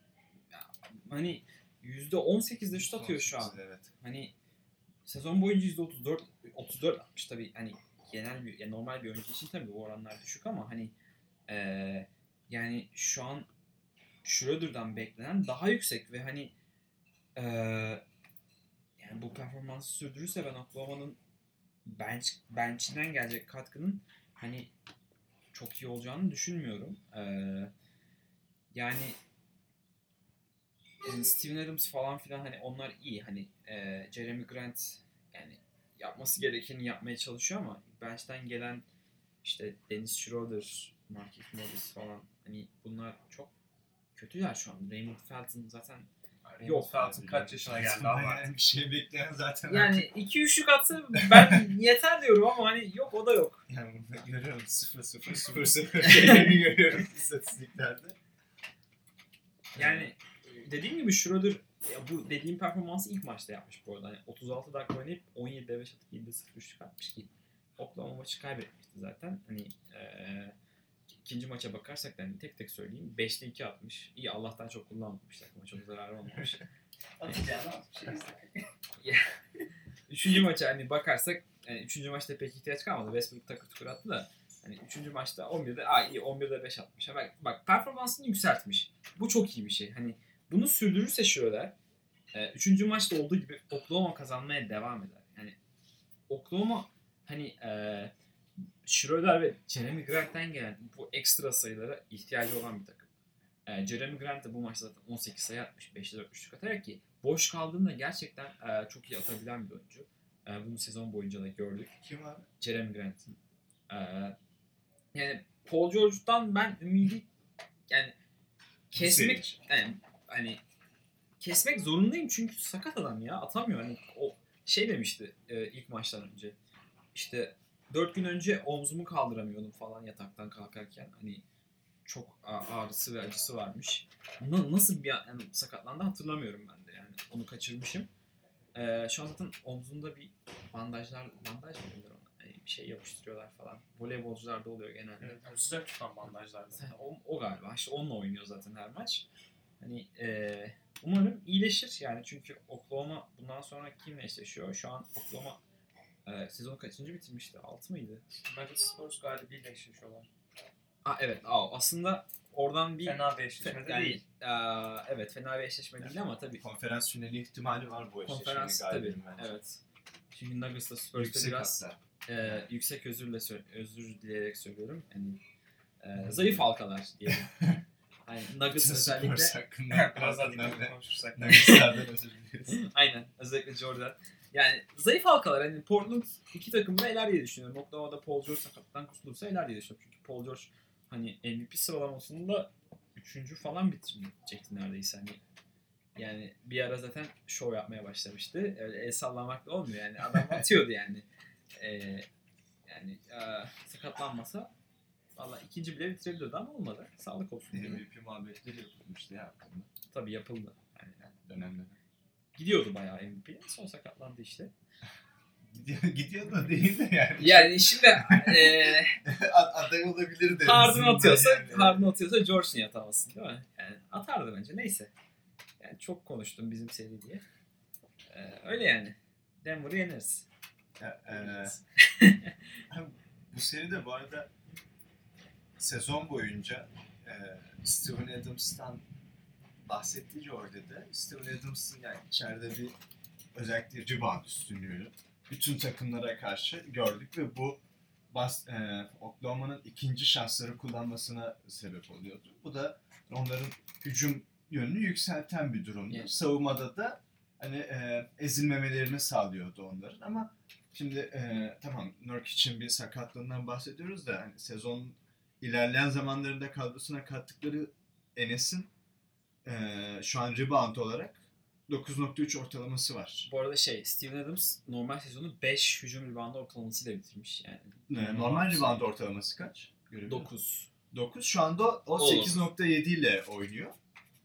hani %18'de şut atıyor şu an. Evet. Hani sezon boyunca %34 34 atmış tabii. Hani genel bir, yani normal bir oyuncu için tabii bu oranlar düşük ama hani e, yani şu an Schroeder'dan beklenen daha yüksek ve hani e, yani bu performansı sürdürürse ben Oklahoma'nın bench, bench'inden gelecek katkının hani çok iyi olacağını düşünmüyorum. E, yani yani Steven Adams falan filan hani onlar iyi hani e, Jeremy Grant yani yapması gerekeni yapmaya çalışıyor ama bench'ten gelen işte Dennis Schroeder, Markif Morris falan hani bunlar çok kötüler şu an. Raymond Felton zaten Yok Felton kaç yaşına geldi ama artık. bir şey bekleyen zaten yani 2-3'lük atsa ben yeter diyorum ama hani yok o da yok. Yani görüyorum 0 0 0 0 şeyleri görüyorum istatistiklerde. Yani dediğim gibi Schroeder ya bu dediğim performansı ilk maçta yapmış bu arada. Hani 36 dakika oynayıp 17'de 5 atıp 7'de 0 üçlük atmış ki Oklahoma maçı kaybetmişti zaten. Hani eee ikinci maça bakarsak da hani tek tek söyleyeyim. 5'te 2 atmış. İyi Allah'tan çok kullanmamış takıma. Çok zararı olmamış. Atacağını atmış. Üçüncü maça hani bakarsak yani üçüncü maçta pek ihtiyaç kalmadı. Westbrook takır tukur attı da hani üçüncü maçta 11'de aa iyi 11'de 5 atmış. Bak, bak performansını yükseltmiş. Bu çok iyi bir şey. Hani bunu sürdürürse şöyle e, üçüncü maçta olduğu gibi Oklahoma kazanmaya devam eder. Yani Oklahoma hani e, Schroeder ve Jeremy Grant'ten gelen bu ekstra sayılara ihtiyacı olan bir takım. E, Jeremy Grant de bu maçta zaten 18 sayı atmış. 5'te 4 üçlük atarak ki boş kaldığında gerçekten e, çok iyi atabilen bir oyuncu. E, bunu sezon boyunca da gördük. Kim abi? Jeremy Grant. E, yani Paul George'dan ben ümidi yani kesmek yani hani kesmek zorundayım çünkü sakat adam ya atamıyor hani o şey demişti e, ilk maçtan önce işte dört gün önce omzumu kaldıramıyordum falan yataktan kalkarken hani çok ağrısı ve acısı varmış. Na- nasıl bir yani sakatlandı hatırlamıyorum ben de yani onu kaçırmışım. E, şu an zaten omzunda bir bandajlar bandaj mı? Hani bir şey yapıştırıyorlar falan. Voleybolcularda oluyor genelde. Evet, yani sıcak tutan bandajlar. O, o galiba. İşte onunla oynuyor zaten her maç. Hani eee, umarım iyileşir yani çünkü Oklahoma bundan sonra kimle eşleşiyor? Şu an Oklahoma eee sezonu kaçıncı bitirmişti? 6 mıydı? Nuggets Spurs galibiyle eşleşiyorlar. Aa evet. Aa, aslında oradan bir Fena bir eşleşme de yani, değil. aa, evet fena bir eşleşme değil ama tabii Konferans finali ihtimali var bu eşleşmenin konferans tabii. bence. Evet. Çünkü Nuggets'la Spurs'ta Yüksek biraz hatta. Eee, yüksek özürle özür dileyerek söylüyorum. Yani eee, zayıf halkalar diyelim. Hani Nuggets özellikle hakkında Biraz daha dikkatli konuşursak. Nuggets'lardan özür dileriz. Aynen. Özellikle Jordan. Yani zayıf halkalar. Hani Portland iki takımda eler diye düşünüyorum. Oklahoma'da Paul George sakattan kurtulursa eler diye düşünüyorum. Çünkü Paul George hani MVP sıralamasında üçüncü falan bitirecekti neredeyse. Hani yani bir ara zaten şov yapmaya başlamıştı. Öyle el sallamakla olmuyor yani. Adam atıyordu yani. Ee, yani e, sakatlanmasa valla ikinci bile bitirebilirdi ama olmadı. Sağlık olsun. MVP muhabbetleri yapılmıştı ya hakkında. Tabii yapıldı. Yani Dönemde. gidiyordu bayağı MVP. Son sakatlandı işte. Gidiyor, gidiyor da değil de yani. Yani şimdi Ad- Aday olabilir de. Harden atıyorsa, Yani. Harden atıyorsa George niye atamasın değil mi? Yani atardı bence. Neyse. Yani çok konuştum bizim seri diye. Ee, öyle yani. Denver'ı yeneriz. Ya, e, bu seride bu arada sezon boyunca e, Steven Adams'tan bahsetti Jordan'da. Steven Adams'ın yani içeride bir özellikle rebound üstünlüğünü bütün takımlara karşı gördük ve bu bas, e, Oklahoma'nın ikinci şansları kullanmasına sebep oluyordu. Bu da onların hücum yönünü yükselten bir durumdu. Evet. Savunmada da hani e, ezilmemelerini sağlıyordu onların ama şimdi e, tamam Nurkic'in bir sakatlığından bahsediyoruz da hani sezon ilerleyen zamanlarında kadrosuna kattıkları Enes'in e, şu an rebound olarak 9.3 ortalaması var. Bu arada şey Steven Adams normal sezonu 5 hücum reboundu ortalamasıyla bitirmiş yani. E, normal rebound ortalaması kaç? Görebiliyor musun? 9. 9. Şu anda o Olur. 8.7 ile oynuyor.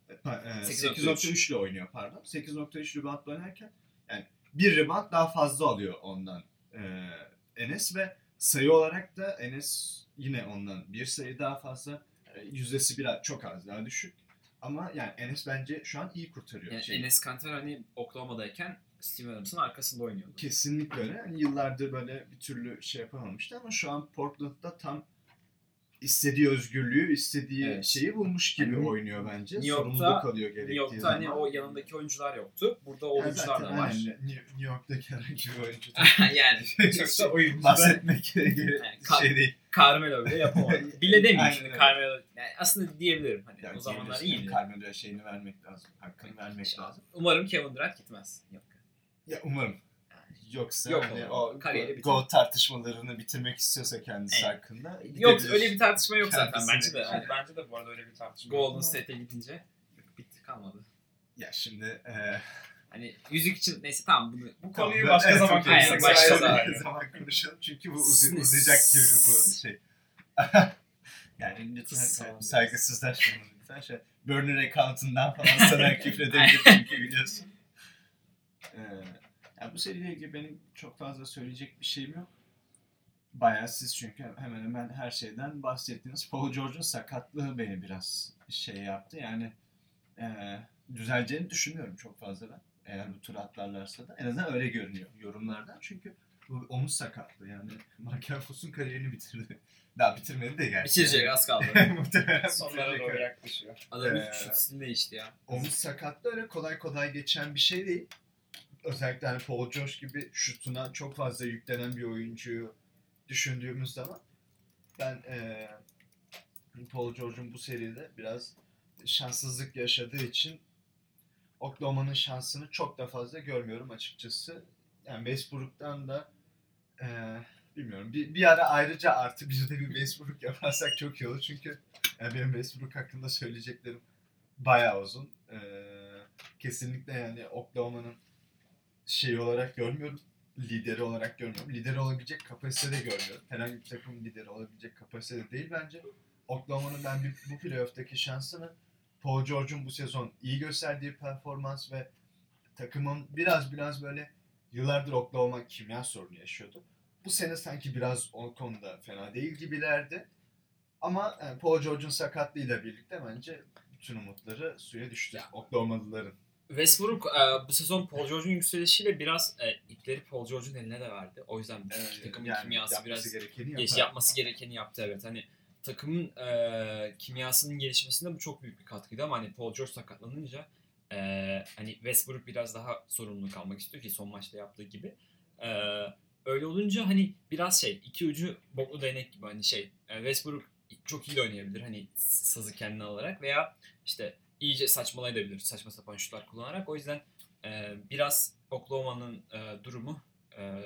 E, pa- e, 8.3. 8.3 ile oynuyor pardon. 8.3 rebound oynarken yani bir rebound daha fazla alıyor ondan e, Enes ve sayı olarak da Enes yine ondan bir sayı daha fazla. E, yüzdesi biraz çok az daha düşük. Ama yani Enes bence şu an iyi kurtarıyor. Yani Şey, Enes Kanter hani Oklahoma'dayken Steven Adams'ın arkasında oynuyordu. Kesinlikle öyle. Yani yıllardır böyle bir türlü şey yapamamıştı ama şu an Portland'da tam istediği özgürlüğü, istediği Evet. şeyi bulmuş gibi Yani oynuyor bence. New York'ta- Sorumluluk alıyor gerektiği New York'ta zaman. hani o yanındaki oyuncular yoktu. Burada o Yani oyuncular da var. aynen New York'taki herhangi bir oyuncu. yani Çok da oyuncu. Bahsetmek gerek Yani ka- şey değil. Carmelo bile yapamadı. Bile demeyeyim şimdi. Carmelo. Yani aslında diyebilirim hani Yani o zamanlar iyiydi. Carmelo'ya şeyini vermek lazım. Hakkını vermek lazım. Umarım Kevin Durant gitmez. Yok. Ya umarım. Yoksa Yok hani o Kariyeri go tartışmalarını bitirmek istiyorsa kendisi Evet. hakkında. Yok öyle bir tartışma yok zaten bence de. Yani Hani bence de bu arada öyle bir tartışma. yok Golden State'e gidince bitti kalmadı. Ya şimdi e, Hani yüzük için neyse tamam bunu Bu Tamam, konuyu ben- başka evet, zaman okey. Aynen, başka başka zaman. zaman. zaman konuşalım çünkü bu uz- Snis. uzayacak gibi bu şey. yani lütfen Tamam. saygısızlaşmayın lütfen. Şey, burner account'undan falan sana küfredebilir çünkü biliyorsun. Ee, yani bu seriyle ilgili benim çok fazla söyleyecek bir şeyim yok. Bayağı siz çünkü hemen hemen her şeyden bahsettiniz. Paul George'un sakatlığı beni biraz şey yaptı. Yani e, düzeleceğini düşünmüyorum çok fazla ben. Eğer bu tur atlarlarsa da. En azından öyle görünüyor yorumlardan. Çünkü bu omuz sakatlığı yani. Michael Foss'un kariyerini bitirdi. Daha bitirmedi de gerçi. bitirecek az kaldı. Muhtemelen Sonlara doğru yaklaşıyor. Adamın Ee, şut değişti ya. Omuz sakatlığı öyle kolay kolay geçen bir şey değil. Özellikle hani Paul George gibi şutuna çok fazla yüklenen bir oyuncuyu düşündüğümüz zaman ben eee Paul George'un bu seride biraz şanssızlık yaşadığı için Oklahoma'nın şansını çok da fazla görmüyorum açıkçası. Yani Westbrook'tan da eee, bilmiyorum. Bir, bir ara ayrıca artı bir de bir Westbrook yaparsak çok iyi olur. Çünkü yani benim Westbrook hakkında söyleyeceklerim bayağı uzun. Ee, kesinlikle yani Oklahoma'nın şey olarak görmüyorum. Lideri olarak görmüyorum. Lideri olabilecek kapasitede görmüyorum. Herhangi bir takım lideri olabilecek kapasitede değil bence. Oklahoma'nın ben bir, bu playoff'taki şansını Paul George'un bu sezon iyi gösterdiği performans ve takımın biraz biraz böyle yıllardır Oklahoma kimya sorunu yaşıyordu. Bu sene sanki biraz o konuda fena değil gibilerdi. Ama yani Paul George'un sakatlığıyla birlikte bence bütün umutları suya düştü. Oklahoma'lıların. Westbrook e, bu sezon Paul George'un yükselişiyle biraz e, ipleri Paul George'un eline de verdi. O yüzden Evet, takımın yani kimyası biraz gerekeni geç, yapması gerekeni yaptı evet. Hani takımın e, kimyasının gelişmesinde bu çok büyük bir katkıydı ama hani Paul George sakatlanınca e, hani Westbrook biraz daha sorumluluk almak istiyor ki son maçta yaptığı gibi. E, öyle olunca hani biraz şey iki ucu boklu değnek gibi hani şey e, Westbrook çok iyi de oynayabilir hani sazı kendine alarak veya işte iyice saçmalayabilir saçma sapan şutlar kullanarak. O yüzden e, biraz Oklahoma'nın e, durumu e,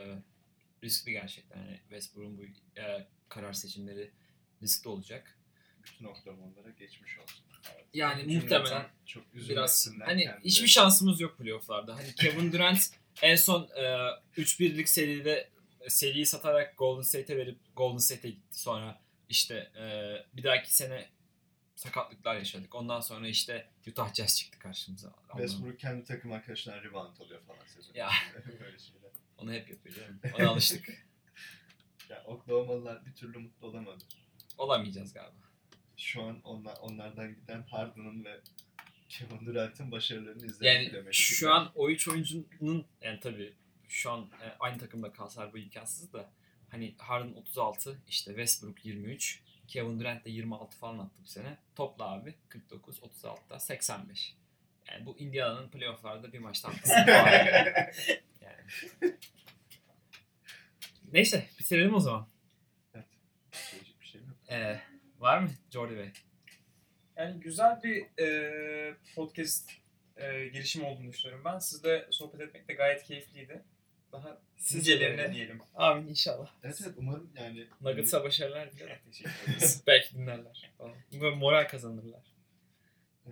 riskli gerçekten. Yani Westbrook'un bu e, karar seçimleri riskli olacak. Bütün Oklahoma'lara geçmiş olsun. Yani muhtemelen Çok biraz hani kendileri. hiçbir şansımız yok playoff'larda. Hani Kevin Durant en son e, 3-1'lik seride seriyi satarak Golden State'e verip Golden State'e gitti. Sonra işte e, bir dahaki sene sakatlıklar yaşadık. Ondan sonra işte Utah Jazz çıktı karşımıza. Westbrook kendi takım arkadaşlarına rebound alıyor falan sezon. Ya. Böyle şeyler. Onu hep yapıyor canım. Ona alıştık. Ya Oklahoma'lılar bir türlü mutlu olamadı. Olamayacağız galiba. Şu an onlar, onlardan giden Harden'ın ve Kevin Durant'ın başarılarını izlemek Yani demek. şu an o üç oyuncunun yani tabii şu an e, aynı takımda kalsalar bu imkansız da hani Harden 36 işte Westbrook 23 Kevin Durant de 26 falan attı bu sene. Topla abi 49 36'da 85. Yani bu Indiana'nın playoff'larda bir maçta atması falan. yani. Neyse bitirelim o zaman. Söyleyecek bir şey yok. Ee, var mı Jordi Bey? Yani güzel bir e, podcast e, girişim olduğunu düşünüyorum ben. Sizle sohbet etmek de gayet keyifliydi. Daha nicelerine diyelim. Amin inşallah. Evet evet umarım yani Nuggets'a başarılar diliyorum. Teşekkür ederiz. Belki dinlerler. Böyle moral kazanırlar. Ee,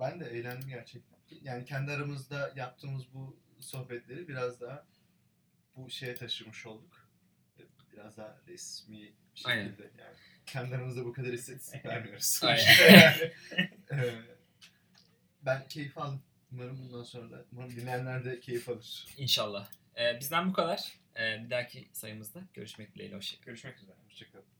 Ben de eğlendim gerçekten. Yani kendi aramızda yaptığımız bu sohbetleri biraz daha bu şeye taşımış olduk. Biraz daha resmi bir şekilde Aynen. yani. Kendi aramızda bu kadar istatistik vermiyoruz. Aynen. Ee, ben keyif aldım. Umarım bundan sonra da, umarım dinleyenler de keyif alır. İnşallah. Ee, bizden bu kadar. Ee, bir dahaki sayımızda görüşmek dileğiyle. Hoşçakalın. Görüşmek üzere. Hoşçakalın.